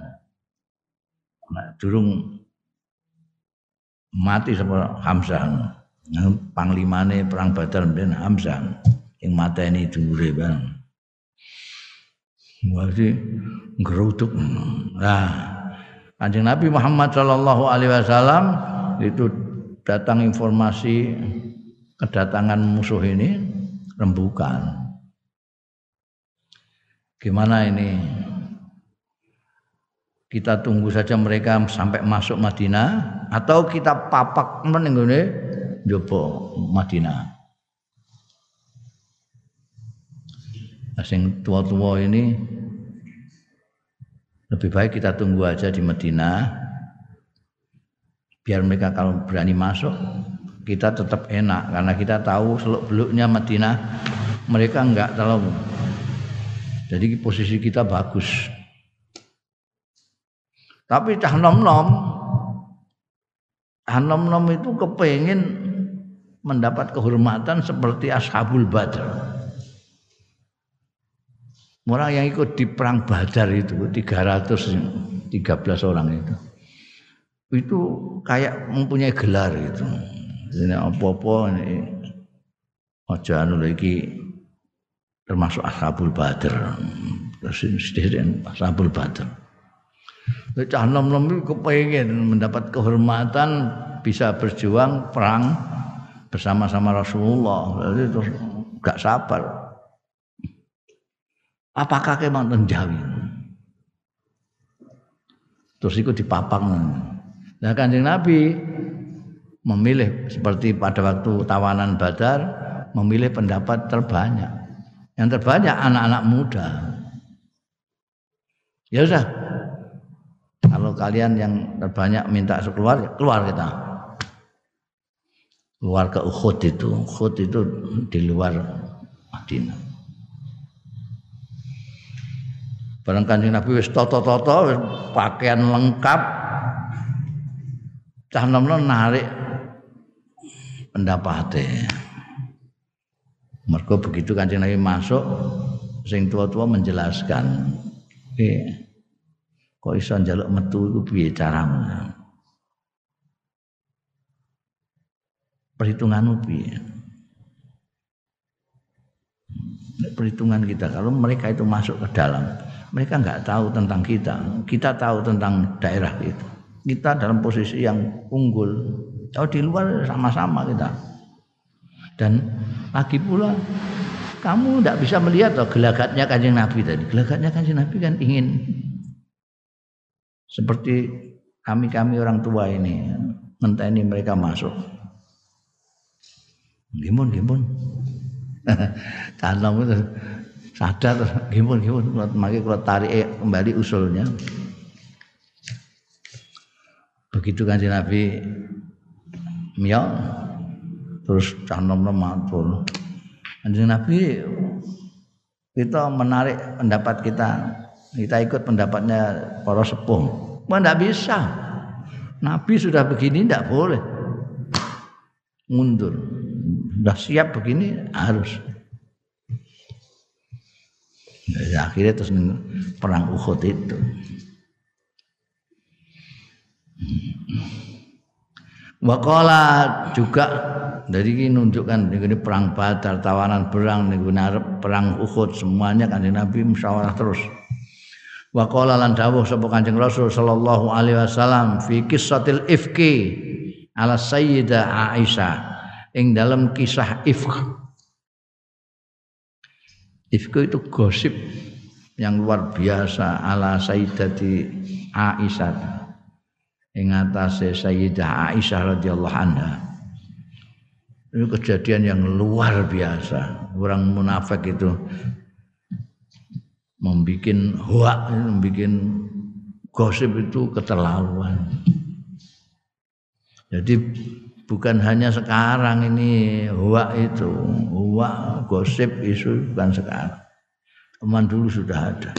Speaker 2: Nah, durung mati sama Hamzah. Panglimane perang Badar mben Hamzah yang mateni dulure bang. Berarti geruduk. Nah, Kanjeng Nabi Muhammad Shallallahu Alaihi Wasallam itu datang informasi kedatangan musuh ini rembukan. Gimana ini? Kita tunggu saja mereka sampai masuk Madinah atau kita papak menenggone jopo Madinah. Asing tua-tua ini lebih baik kita tunggu aja di Medina biar mereka kalau berani masuk kita tetap enak karena kita tahu seluk beluknya Medina mereka enggak terlalu jadi posisi kita bagus tapi cah nom nom cah nom nom itu kepengen mendapat kehormatan seperti ashabul badr Orang yang ikut di perang Badar itu 313 orang itu. Itu kayak mempunyai gelar itu. Ini apa-apa ini aja anu lagi termasuk Ashabul Badar. Terus sedherek Ashabul Badar. Cah nom-nom kepengen mendapat kehormatan bisa berjuang perang bersama-sama Rasulullah. Jadi terus gak sabar Apakah kemang Jawi? Terus ikut dipapang. Nah kanjeng Nabi memilih seperti pada waktu tawanan Badar memilih pendapat terbanyak. Yang terbanyak anak-anak muda. Ya sudah. Kalau kalian yang terbanyak minta keluar, ya keluar kita. Keluar ke Uhud itu. Uhud itu di luar Madinah. Barang kanjeng Nabi wis toto-toto pakaian lengkap. Cah nom narik pendapatnya. Mergo begitu kanjeng Nabi masuk, sing tua-tua menjelaskan, eh, kok iso njaluk metu iku piye caramu? Perhitunganmu piye? Perhitungan kita kalau mereka itu masuk ke dalam mereka nggak tahu tentang kita. Kita tahu tentang daerah itu. Kita dalam posisi yang unggul. Kalau di luar sama-sama kita. Dan lagi pula kamu tidak bisa melihat loh gelagatnya kanjeng Nabi tadi. Gelagatnya kanjeng Nabi kan ingin seperti kami-kami orang tua ini ini mereka masuk. Gimun, gimun. Tanam itu sadar gimana gimana maki kalau tarik kembali usulnya. Begitu kan Nabi Mio terus canom matur. Nabi kita menarik pendapat kita. Kita ikut pendapatnya para sepuh. Wah, tidak bisa. Nabi sudah begini tidak boleh. Mundur sudah siap begini harus Ya, akhirnya terus perang Uhud itu. Wakola juga dari ini menunjukkan ini perang Badar, tawanan perang, ini perang Uhud semuanya kan Nabi musyawarah terus. Wa qala lan dawuh sapa Kanjeng Rasul sallallahu alaihi wasallam fi qissatil ifki ala sayyidah Aisyah ing dalam kisah ifk. Ifk itu gosip yang luar biasa ala sayyidati Aisyah ing atase sayyidah Aisyah radhiyallahu anha. Ini kejadian yang luar biasa. Orang munafik itu membuat hoak, membuat gosip itu keterlaluan. Jadi bukan hanya sekarang ini hoak itu, hoak gosip isu bukan sekarang. Teman dulu sudah ada.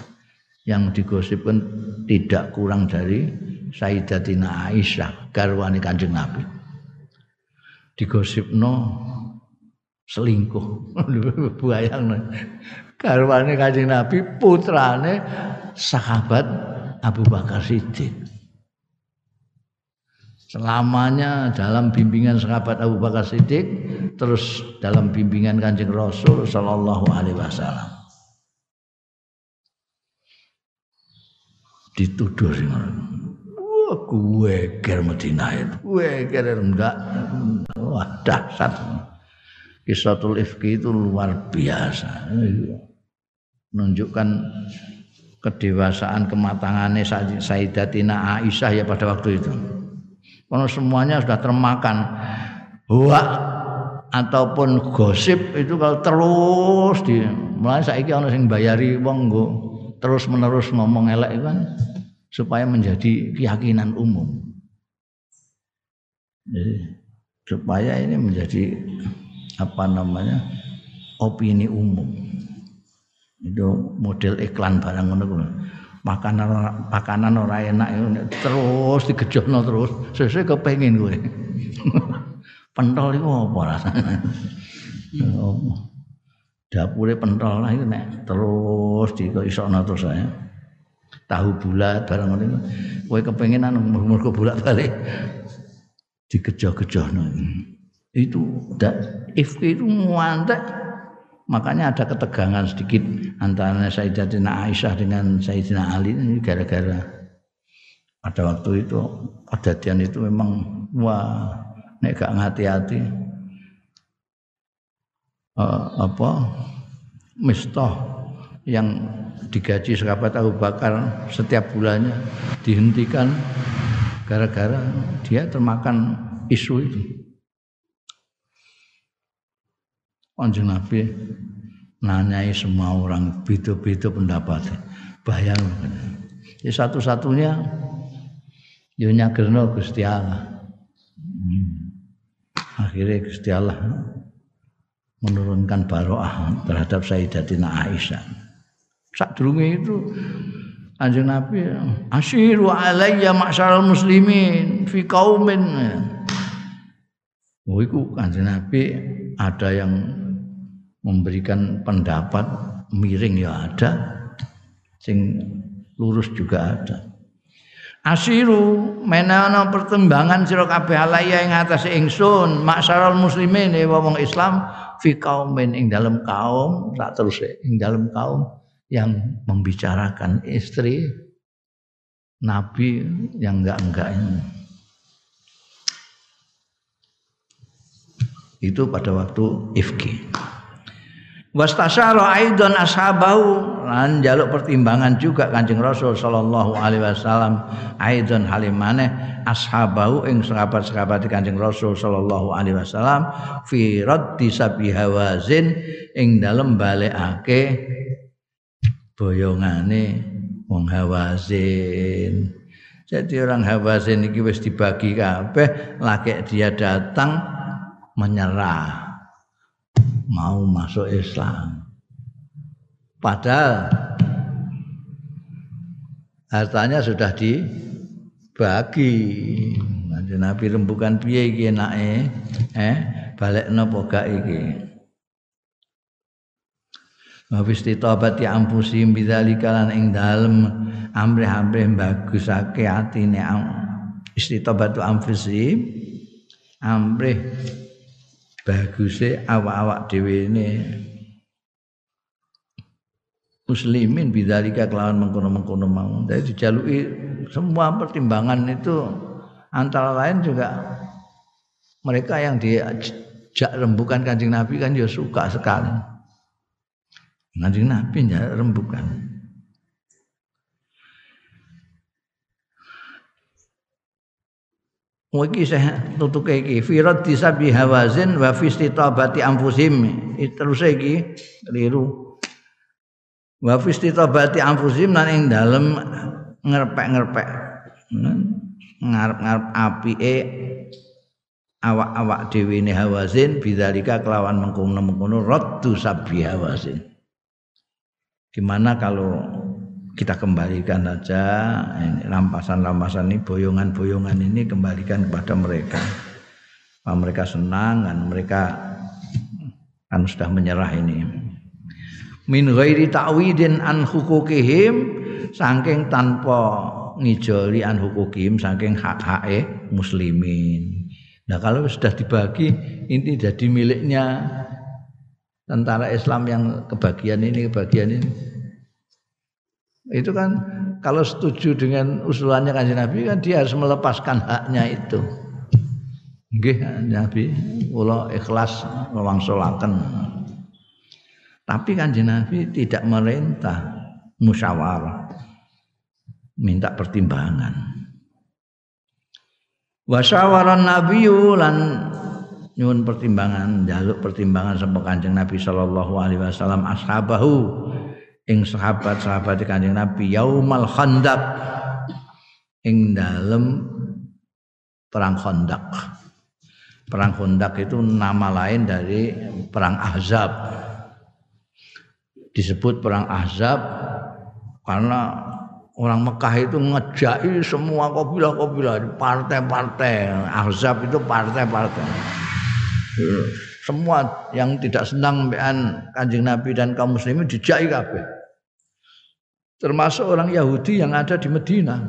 Speaker 2: Yang digosipkan tidak kurang dari Sayyidatina Aisyah, garwani Kanjeng Nabi. Digosipno selingkuh. Bayang garwane Kanjeng Nabi putrane sahabat Abu Bakar Siddiq. Selamanya dalam bimbingan sahabat Abu Bakar Siddiq terus dalam bimbingan Kanjeng Rasul sallallahu alaihi wasallam. Dituduh sing Wah, gue ger Madinah. Gue ger enggak. Wah, dahsyat. Kisatul Ifki itu luar biasa menunjukkan kedewasaan kematangannya Sayyidatina Aisyah ya pada waktu itu. Kalau semuanya sudah termakan. Hoak ataupun gosip itu kalau terus di mulai saiki ana sing bayari wong terus menerus ngomong elek kan supaya menjadi keyakinan umum. Jadi supaya ini menjadi apa namanya opini umum. Itu model iklan barang ngono makanan makanan ora enak terus digejono terus. Sesuai kepengin kowe. Pentol iku apa rasane? Dapure pentol lah itu nek terus dikoisokno terus saya tahu bulat barang ngono kowe kepengin anu mergo bulat balik digejo-gejono itu if itu muantek Makanya ada ketegangan sedikit antara Sayyidatina Aisyah dengan Sayyidina Ali ini gara-gara pada waktu itu kejadian itu memang wah nek gak hati-hati uh, apa mistah yang digaji sahabat Abu Bakar setiap bulannya dihentikan gara-gara dia termakan isu itu. Kanjeng Nabi nanyai semua orang beda-beda pendapat. Bayang. Ya satu-satunya ya nyagerno Gusti Allah. Hmm. Akhirnya Gusti Allah menurunkan baroah terhadap Sayyidatina Aisyah. Saat itu Kanjeng Nabi asyiru alayya ma'syaral muslimin fi qaumin. Oh iku Kanjeng Nabi ada yang memberikan pendapat miring ya ada. Sing lurus juga ada. Asiru menana pertimbangan sira kabeh alaya ing atase ingsun masyarul muslimin e wong Islam fi kaumin ing dalam kaum tak terus ing dalam kaum yang membicarakan istri nabi yang enggak-enggak ini itu pada waktu ifki Wastasyara aidan ashabahu. Lan jaluk pertimbangan juga Kanjeng Rasul sallallahu alaihi wasallam. Aidan halimane ashabahu ing sahabat-sahabat Kanjeng Rasul sallallahu alaihi wasallam. Fi raddi sabi hawazin ing dalem balekake boyongane wong hawazin. Jadi orang hawazin iki wis dibagi kabeh lagi dia datang menyerah mau masuk Islam. Padahal hartanya sudah dibagi. Nanti Nabi rembukan piye iki enake? Eh, balekno apa gak iki? Wa ya ampusim bidzalika lan ing dalem amrih-amrih bagusake atine istitabatu amfusi amrih baguse awak-awak dhewe ini muslimin bidzalika kelawan mengkono-mengkono mau. Jadi dijaluki semua pertimbangan itu antara lain juga mereka yang diajak rembukan Kanjeng Nabi kan ya suka sekali. Kanjeng Nabi ya rembukan. Iki saya tutuke iki firat disabi hawazin wa fi istitabati anfusim. Terus iki keliru. Wa fi istitabati anfusim lan ing dalem ngerpek-ngerpek. Ngarep-ngarep apike awak-awak dhewe ne hawazin bidzalika kelawan mengkono-mengkono raddu sabi hawazin. Gimana kalau kita kembalikan saja rampasan-rampasan ini boyongan-boyongan ini kembalikan kepada mereka. Bahwa mereka senang dan mereka kan sudah menyerah ini. Min ghairi ta'widin an hukukihim saking tanpa ngijoli an hukukihim saking hak-hake muslimin. Nah kalau sudah dibagi ini jadi miliknya tentara Islam yang kebagian ini kebagian ini itu kan kalau setuju dengan usulannya kanjeng Nabi kan dia harus melepaskan haknya itu. Nggih Nabi kula ikhlas ngewangsulaken. Tapi kanjeng Nabi tidak merintah musyawarah. Minta pertimbangan. Wasyawaran Nabi lan nyuwun pertimbangan, jaluk pertimbangan sama Kanjeng Nabi sallallahu alaihi wasallam ashabahu ing sahabat-sahabat Kanjeng Nabi yaumal khandaq ing dalem perang Khandaq. Perang Khandaq itu nama lain dari perang Ahzab. Disebut perang Ahzab karena orang Mekah itu ngejai semua kabilah-kabilah partai-partai. Ahzab itu partai-partai. Semua yang tidak senang dengan Kanjeng Nabi dan kaum muslimin dijai kabeh. Termasuk orang Yahudi yang ada di Medina.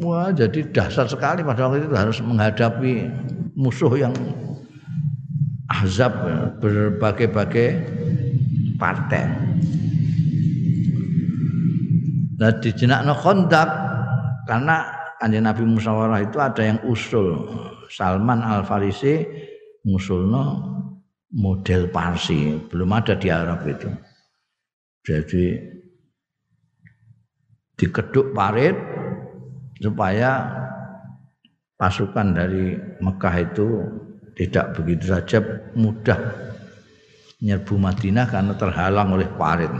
Speaker 2: Wah, jadi dasar sekali pada waktu itu harus menghadapi musuh yang azab berbagai-bagai partai. Nah di jenakno kontak karena kanjeng Nabi musyawarah itu ada yang usul Salman Al Farisi musulno model Parsi, belum ada di Arab itu. Jadi dikeduk parit supaya pasukan dari Mekah itu tidak begitu saja mudah nyerbu Madinah karena terhalang oleh parit.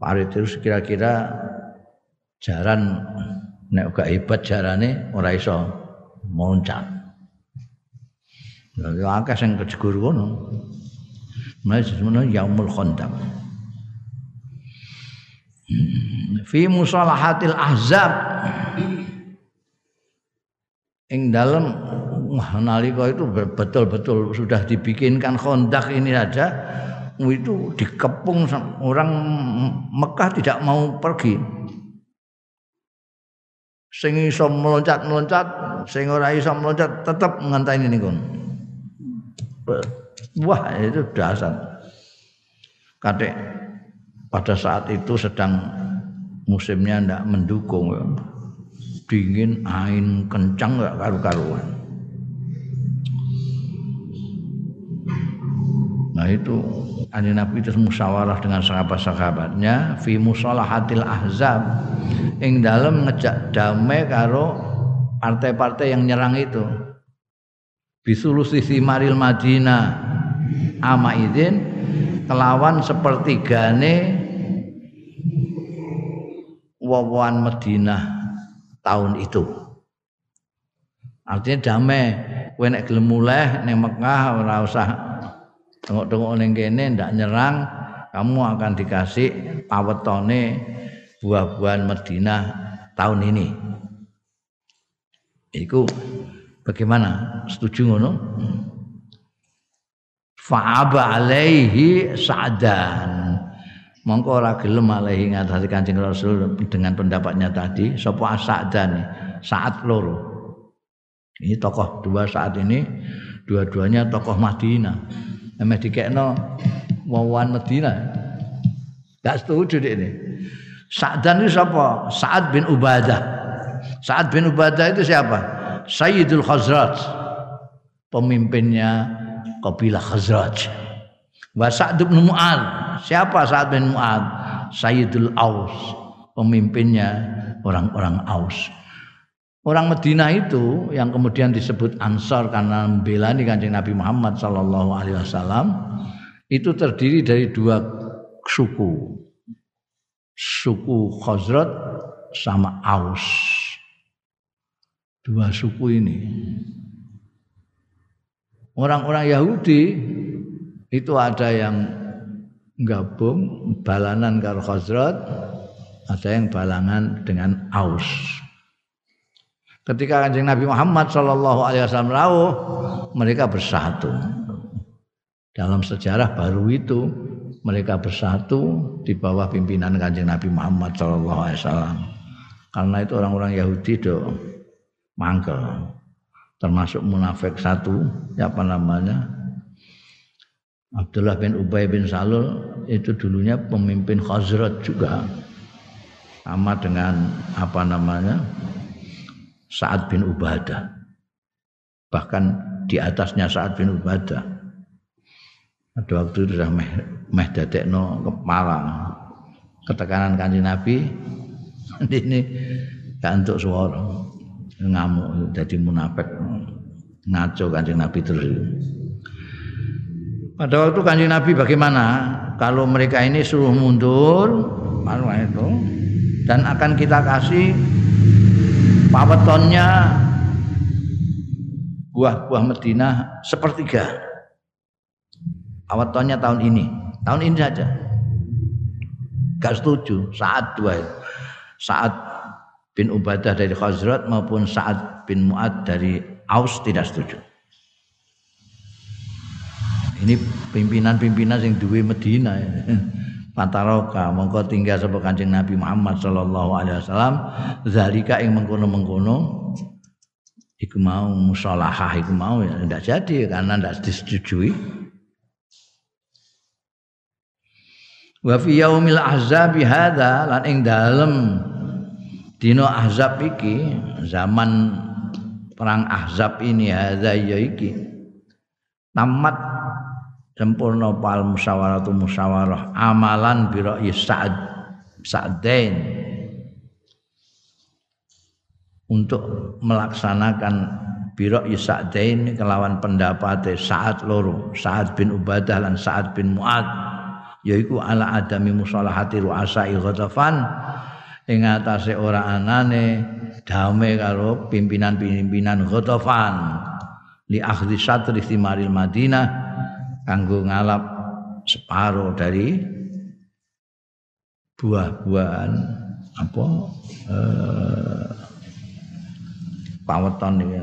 Speaker 2: Parit itu kira-kira jaran nek gak hebat jarane ora iso loncat. Ya akeh sing kejegur ngono. Mulai semono yaumul khandaq. Fi musalahatil ahzab. Ing dalam wah nalika itu betul-betul sudah dibikinkan kondak ini saja itu dikepung orang Mekah tidak mau pergi. Sing iso meloncat-meloncat sing ora iso meloncat tetap nganteni niku Wah itu dasar. Kadek pada saat itu sedang musimnya ndak mendukung dingin angin kencang nggak karu-karuan. Nah itu Ani Nabi itu musyawarah dengan sahabat-sahabatnya fi musalahatil ahzab ing dalam ngejak damai karo partai-partai yang nyerang itu. Bisulusi simaril Madinah ama izin kelawan sepertigane wawan Madinah tahun itu artinya damai kowe nek gelem mulih ning Mekah ora usah tengok-tengok ning kene ndak nyerang kamu akan dikasih pawetone buah-buahan Madinah tahun ini iku Bagaimana? Setuju ngono? Fa'aba alaihi sa'dan. Mongko ora gelem alaihi ngatasi Kanjeng Rasul dengan pendapatnya tadi sapa Sa'dan saat loro. Ini tokoh dua saat ini dua-duanya tokoh Madinah. Emeh dikekno wawan Madinah. Gak setuju deh ini. Sa'dan itu siapa? Sa'ad bin Ubadah. Sa'ad bin Ubadah itu siapa? Sayyidul Khazraj. Pemimpinnya kabilah Khazraj. Wa Sa'd bin Mu'ad. Siapa Sa'ad bin Mu'ad? Sayyidul Aus. Pemimpinnya orang-orang Aus. Orang Medina itu yang kemudian disebut Ansar karena membela kanjeng Nabi Muhammad Sallallahu Alaihi Wasallam itu terdiri dari dua suku, suku Khazraj sama Aus. Dua suku ini. Orang-orang Yahudi itu ada yang gabung balanan karo Khazraj, ada yang balangan dengan Aus. Ketika kanjeng Nabi Muhammad Shallallahu Alaihi Wasallam rawuh, mereka bersatu. Dalam sejarah baru itu mereka bersatu di bawah pimpinan kanjeng Nabi Muhammad Shallallahu Alaihi Wasallam. Karena itu orang-orang Yahudi do mangkel, termasuk munafik satu, siapa namanya? Abdullah bin Ubay bin Salul itu dulunya pemimpin Khazraj juga. Sama dengan apa namanya? Sa'ad bin Ubadah. Bahkan di atasnya Sa'ad bin Ubadah. Ada waktu itu sudah meh, meh dadekno kepala. Ketekanan kanji Nabi. Ini gak untuk suara ngamuk jadi munafik. Ngaco kanjeng Nabi terus pada waktu kanjeng Nabi bagaimana kalau mereka ini suruh mundur itu dan akan kita kasih pawetonnya buah-buah Medina sepertiga. Pawetonnya tahun ini, tahun ini saja. Gak setuju saat dua saat bin Ubadah dari Khazrat maupun saat bin Mu'ad dari Aus tidak setuju. Ini pimpinan-pimpinan yang duwe Medina ya. Pataroka mongko tinggal sapa Kanjeng Nabi Muhammad sallallahu alaihi wasallam. Zalika ing mengkono-mengkono. Iku mau musalahah iku mau ya. Tidak jadi karena tidak disetujui. Wa fi yaumil ahzab hadza lan ing dalem dina ahzab iki zaman perang ahzab ini hadza ya iki tamat sempurna pal musyawaratu musyawarah. Amalan biro Sa'ad Sa'dain. Untuk melaksanakan biro Sa'dain kelawan pendapat Sa'ad loro. Sa'ad bin Ubadah dan Sa'ad bin Mu'ad. Yaiku ala adami musalahati ru'asai Ghatafan ing atase ora anane dame karo pimpinan-pimpinan Ghatafan li akhdi satri Madinah kanggo ngalap separuh dari buah-buahan apa eh, paweton ini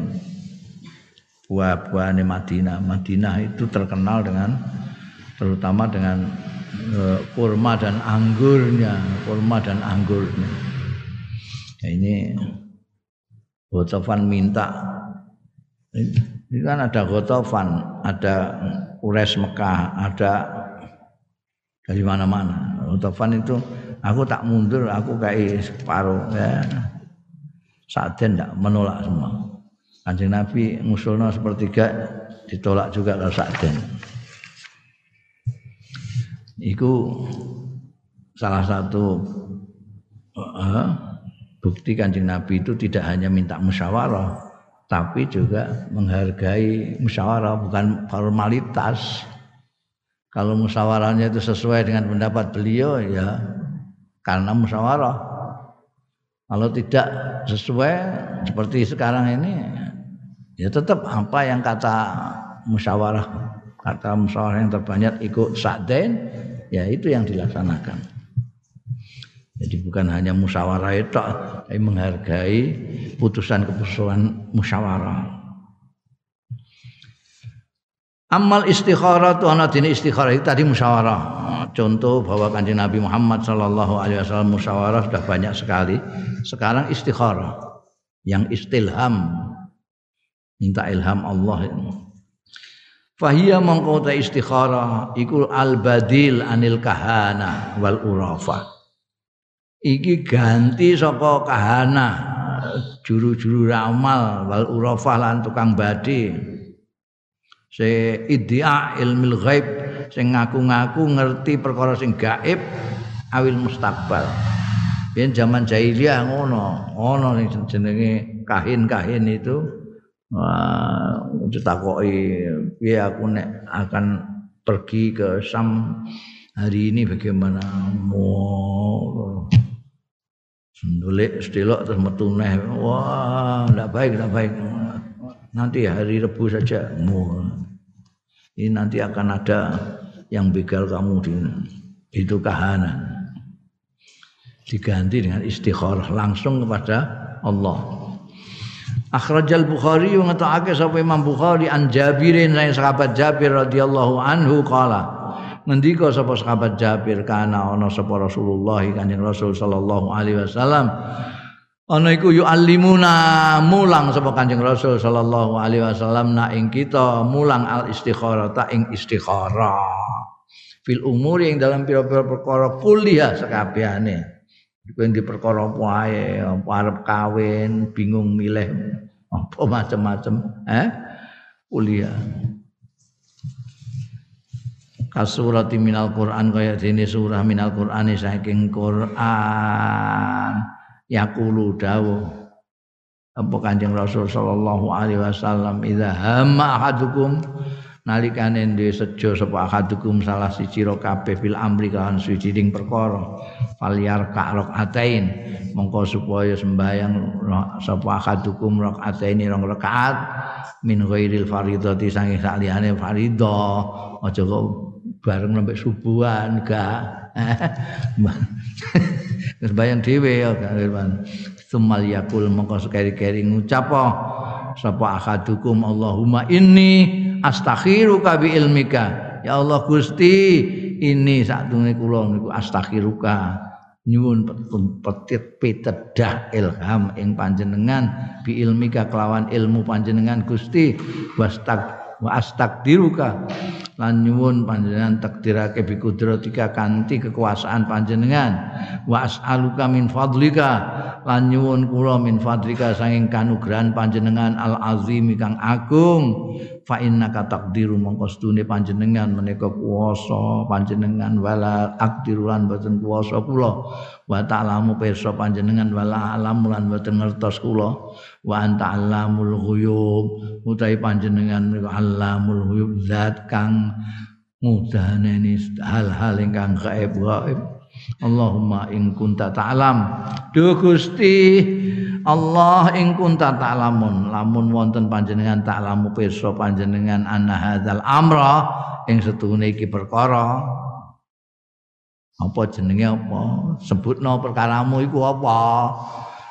Speaker 2: buah-buahan Madinah. Madinah itu terkenal dengan terutama dengan eh, kurma dan anggurnya, kurma dan anggurnya. Ya, ini Gotofan minta ini kan ada Gotofan, ada Ures Mekah, ada dari mana-mana. Utofan itu aku tak mundur, aku kayak separuh ya. Sa'den tidak menolak semua. Kanjeng Nabi ngusulnya sepertiga ditolak juga kalau Sa'den. Itu salah satu uh, bukti kanjeng Nabi itu tidak hanya minta musyawarah, tapi juga menghargai musyawarah bukan formalitas. Kalau musyawarahnya itu sesuai dengan pendapat beliau ya karena musyawarah. Kalau tidak sesuai seperti sekarang ini ya tetap apa yang kata musyawarah kata musyawarah yang terbanyak ikut sakden ya itu yang dilaksanakan. Jadi bukan hanya musyawarah itu, tapi menghargai putusan-keputusan musyawarah. Amal istikharah itu anak dini istikharah itu tadi musyawarah. Contoh bahwa kanjeng Nabi Muhammad Shallallahu Alaihi Wasallam musyawarah sudah banyak sekali. Sekarang istikharah yang istilham minta ilham Allah. Fahiyya mongko istikharah iku al badil anil kahana wal urafa. Iki ganti saka kahana juru-juru ramal wal urafa lan tukang badi. Se iddia ilmil ghaib sing ngaku-ngaku ngerti perkara sing gaib awil mustakbal. Biyen zaman jahiliyah ngono, ngono sing jenenge kahin-kahin itu Wah, ditakoki piye aku nek akan pergi ke Sam hari ini bagaimana mau Sendulik sedelok terus metu neh. Wah, enggak baik, enggak baik. Nanti hari Rebu saja. Ini nanti akan ada yang begal kamu di itu kahanan. Diganti dengan istikharah langsung kepada Allah. Akhrajal Bukhari wa ngatake sapa Imam Bukhari an Jabirin sahabat Jabir radhiyallahu anhu qala ngendika sapa sahabat Jabir kana ana sapa Rasulullah Kanjeng Rasul sallallahu alaihi wasallam ana iku yu'allimuna mulang sapa Kanjeng Rasul sallallahu alaihi wasallam na ing kita mulang al istikharah ta ing istikharah fil umuri ing dalam pira-pira perkara kuliah sekabehane Iku yang diperkara apa ae, apa arep kawin, bingung milih apa macam-macam, eh? Kuliah. Kasurati minal Quran kaya dene surah minal Quran saking Quran. Yaqulu dawuh apa Kanjeng Rasul sallallahu alaihi wasallam idza hamma ahadukum nalikane ndhe sejo sapa ahadukum salah siji ro kabeh fil amri kan suwijining perkara. Falyar ka rokaatain mongko supaya sembayang sapa ahadukum rokaataini rong rakaat min ghairil faridati sange saliyane faridah aja kok bareng sampai subuhan gak. Sembayang dhewe ya kan Sumal yakul mongko sekeri-keri ngucap sapa ahadukum Allahumma inni astakhiruka bi ilmika. Ya Allah Gusti ini sakdune kula niku astakhiruka. Nyuwun petit pitedah ilham ing panjenengan bi ilmika kelawan ilmu panjenengan Gusti. Wastak wa astakdiruka lan nyuwun panjenengan takdirake bi kudratika kanthi kekuasaan panjenengan. Wa as'aluka min fadlika lan nyuwun kula min fadlika saking kanugrahan panjenengan al azim kang agung. Fa innaka taqdiru mongko stune panjenengan menika kuwasa panjenengan. Wala akdirulan boten kuwasa kula. Wa ta'lamu pirsa panjenengan wala alam lan boten ngertos kula. Wa anta alamul ghuyub utahe panjenengan menika alamul ghuyub zat kang mudhaneni hal-hal ingkang gaib gaib. Allahumma in kunta ta'lam. Duh Gusti. Allah ing kunta ta'lamun. Lamun wonten panjenengan ta'lamu pirsa panjenengan anna hadzal amra ing setune iki perkara. Apa jenenge apa? Sebutno perkaramu iku apa?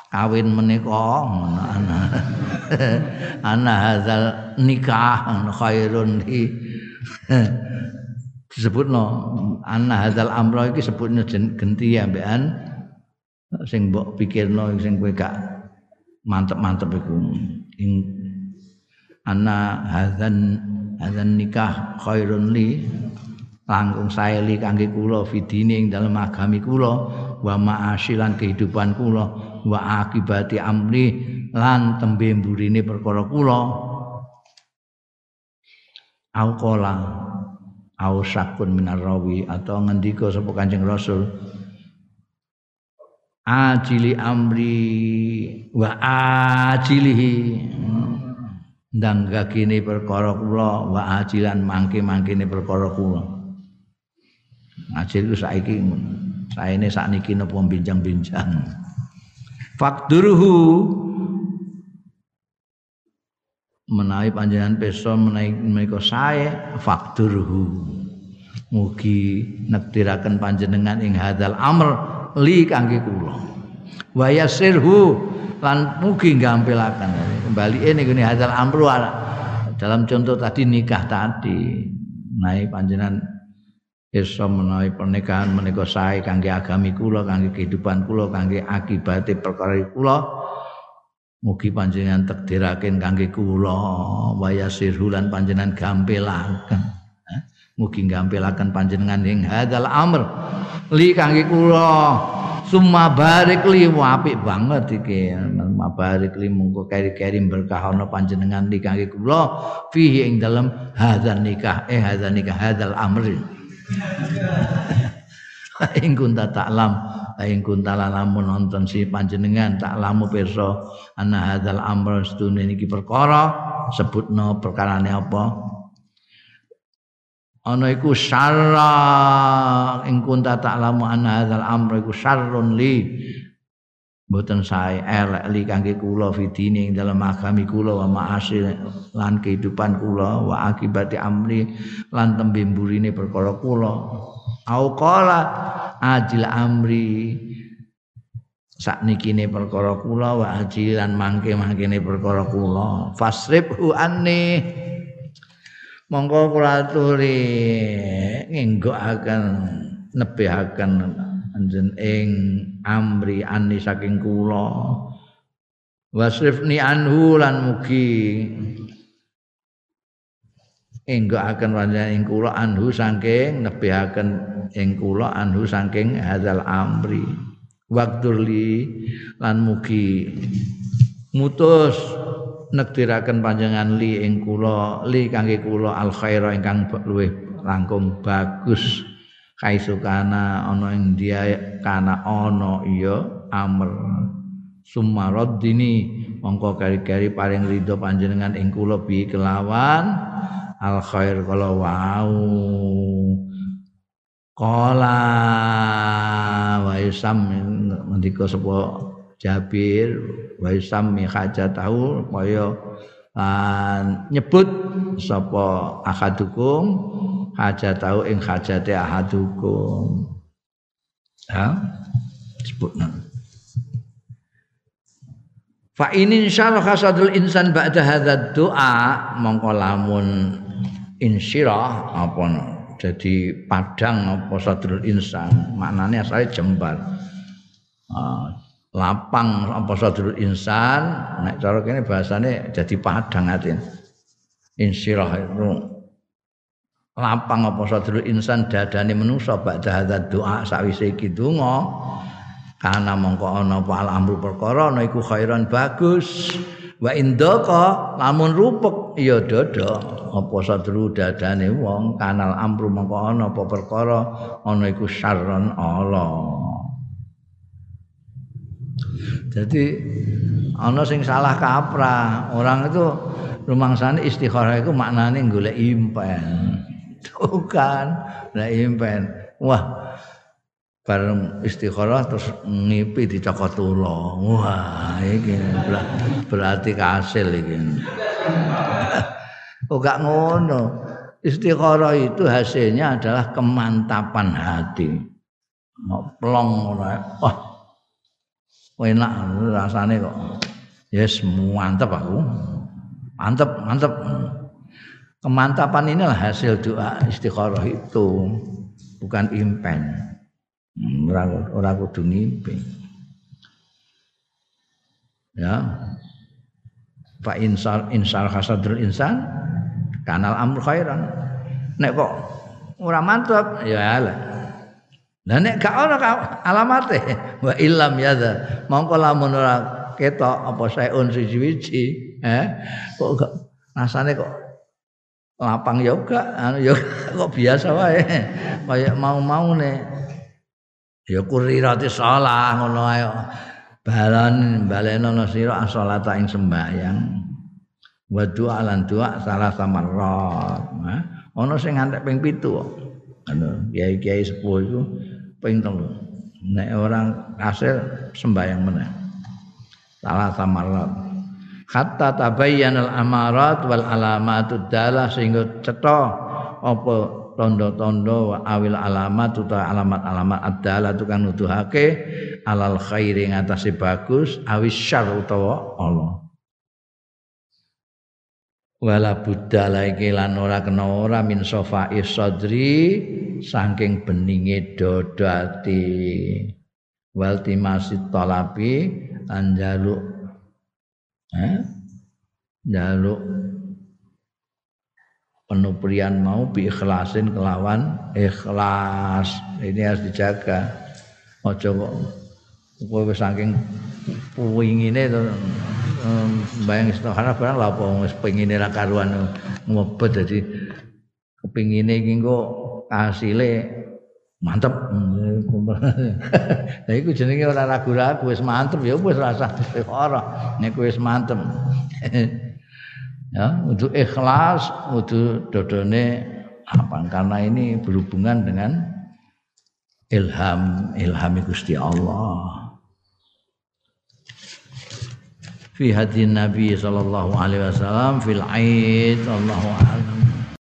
Speaker 2: Kawin menika. Ana ana hadzal nikah khairun li disebutno anna hadzal amra iki sebutno genti ambekan. Sing mbok pikirno sing kowe gak mantep-mantep iku. Ing ana hadzan hadzan nikah khairun li langkung saeli kangge kula fidine ing dalem agami kula wa ma'asilan kehidupan kula wa akibati amri lan tembe mburine perkara kula au qala au sakun minar rawi atau ngendika sapa Kanjeng Rasul ajili amri wa ajilihi. Ndang gakine perkara kula wa ajilan mangke-mangkene perkara kula. Ajil saiki saene sakniki napa binjang-binjang. Fakduruhu menawi panjenengan pesa menawi menika sae fakduruhu mugi nektiraken panjenengan ing hadzal amr li kangge kula. Wa yasirhu lan mugi gampilaken kembali ini gini hadal amru dalam contoh tadi nikah tadi naik panjenengan iso menawi pernikahan menika sae kangge agami kula kangge kehidupan kula kangge akibate perkara kula Mugi panjenengan takdiraken kangge kula waya sirhulan panjenengan gampelaken. Mugi gampelaken panjenengan ing hadzal amr li kangge kula. Summa barik li apik banget iki. Summa barik li mungko keri-keri berkah ana panjenengan li kangge kula fihi ing dalem hadzal nikah eh hadzal nikah hadzal amr. ing kunta taklam ing kunta lamun nonton si panjenengan taklamu pirsa ana hadzal amr stune niki perkara? Sebutno perkarane apa? Ana iku syarra. Ing kunta taklamu ana hadzal amr iku syarrun li. Boten sae elek li kangge kula fidini ing dalam agami kula wa ma'asil lan kehidupan kula wa akibati amri lan tembe mburine perkara kula au ajil amri. Saknikine perkara kula wa ajilan mangke-mangkene perkara kula. Fasribhu anni. Monggo kula aturi ngenggokaken nebihaken anjen ing amri anni saking kula. Wasrifni anhu lan mugi enggokaken panjenengan ing kula anhu saking nebihaken ing kula anhu saking hadzal amri. Waqturli lan mugi mutus nektiraken panjenengan li ing kula li kangge kula al khaira ingkang luwih langkung bagus. Kaisukana ana ing dia kana ana iya amr. Sumaraddini mongko kari-kari paring ridho panjenengan ing kula bi kelawan al khair kala wau Kala wa isam ngendika sapa Jabir wa isam mi tahu kaya nyebut sapa ahadukum tahu ing hajate ahadukum. Ya, sebutna. Fa ini insyaallah khasadul insan ba'da hadzal doa mongko lamun insyirah apa jadi padang apa sadrul insan maknanya saya jembar uh, lapang apa sadrul insan nek cara kene bahasane jadi padang atin insyirah itu. Lapang apa sadrul insan dadane manusa ba'da hadzal doa sawise iki donga. Mongko ana apa al amru perkara ana iku khairan bagus wa indaka lamun rupek ya dodo. Apa sadru dadane wong kanal amru mengko ana apa perkara ana iku syarron Allah jadi ana sing salah kaprah orang itu rumangsane istikharah itu maknane golek impen. Bukan golek impen. Wah bareng istikharah terus ngipi dicokot tulo. Wah, iki berarti kasil iki. oh gak ngono. Istikharah itu hasilnya adalah kemantapan hati. Plong ngono. Wah. Enak rasane kok. Yes, mantep aku. Mantep, mantep. Kemantapan inilah hasil doa istikharah itu, bukan impen. Ora ora kudu ngimpi. Ya. Fa insal insal hasadrul insan kanal amr khairan. Nek kok ora mantap ya ala. Nah nek gak ana alamate wa illam yadha mongko lamun ora ketok apa saeun siji-wiji eh kok gak rasane kok lapang ya gak anu ya kok biasa wae. Kaya mau-mau nih ya kurirati shalah ngono ae. Balan balenono sira salata ing sembahyang. Wa doa lan doa salah samarrat nah ana sing ngantek ping 7 anu kiai-kiai sepuh iku ping 3 nek orang hasil sembahyang meneh. Salah samarrat hatta tabayyanal amarat wal alamatud dalah sehingga cetha apa tondo-tondo awil alamat utawa alamat-alamat adalah itu kan nuduhake alal khairi ngatasi bagus awis syar utawa Allah wala buddha lagi lan ora kena ora min sofa sadri saking beninge dodo ati wal timasi talabi lan jaluk eh? Penuprian mau bi ikhlasin kelawan ikhlas. Ini harus dijaga. Ojo kok kowe saking puingine to bayang istighara barang lha apa wis pengine ra karuan ngobet. Dadi kepingine iki kok asile mantep. Lha iku jenenge ora ragu-ragu wis mantep ya wis rasa istighara nek wis mantep ya untuk ikhlas untuk dodone apa karena ini berhubungan dengan ilham ilham Gusti Allah. Fi hadin Nabi sallallahu alaihi wasallam fil aid Allahu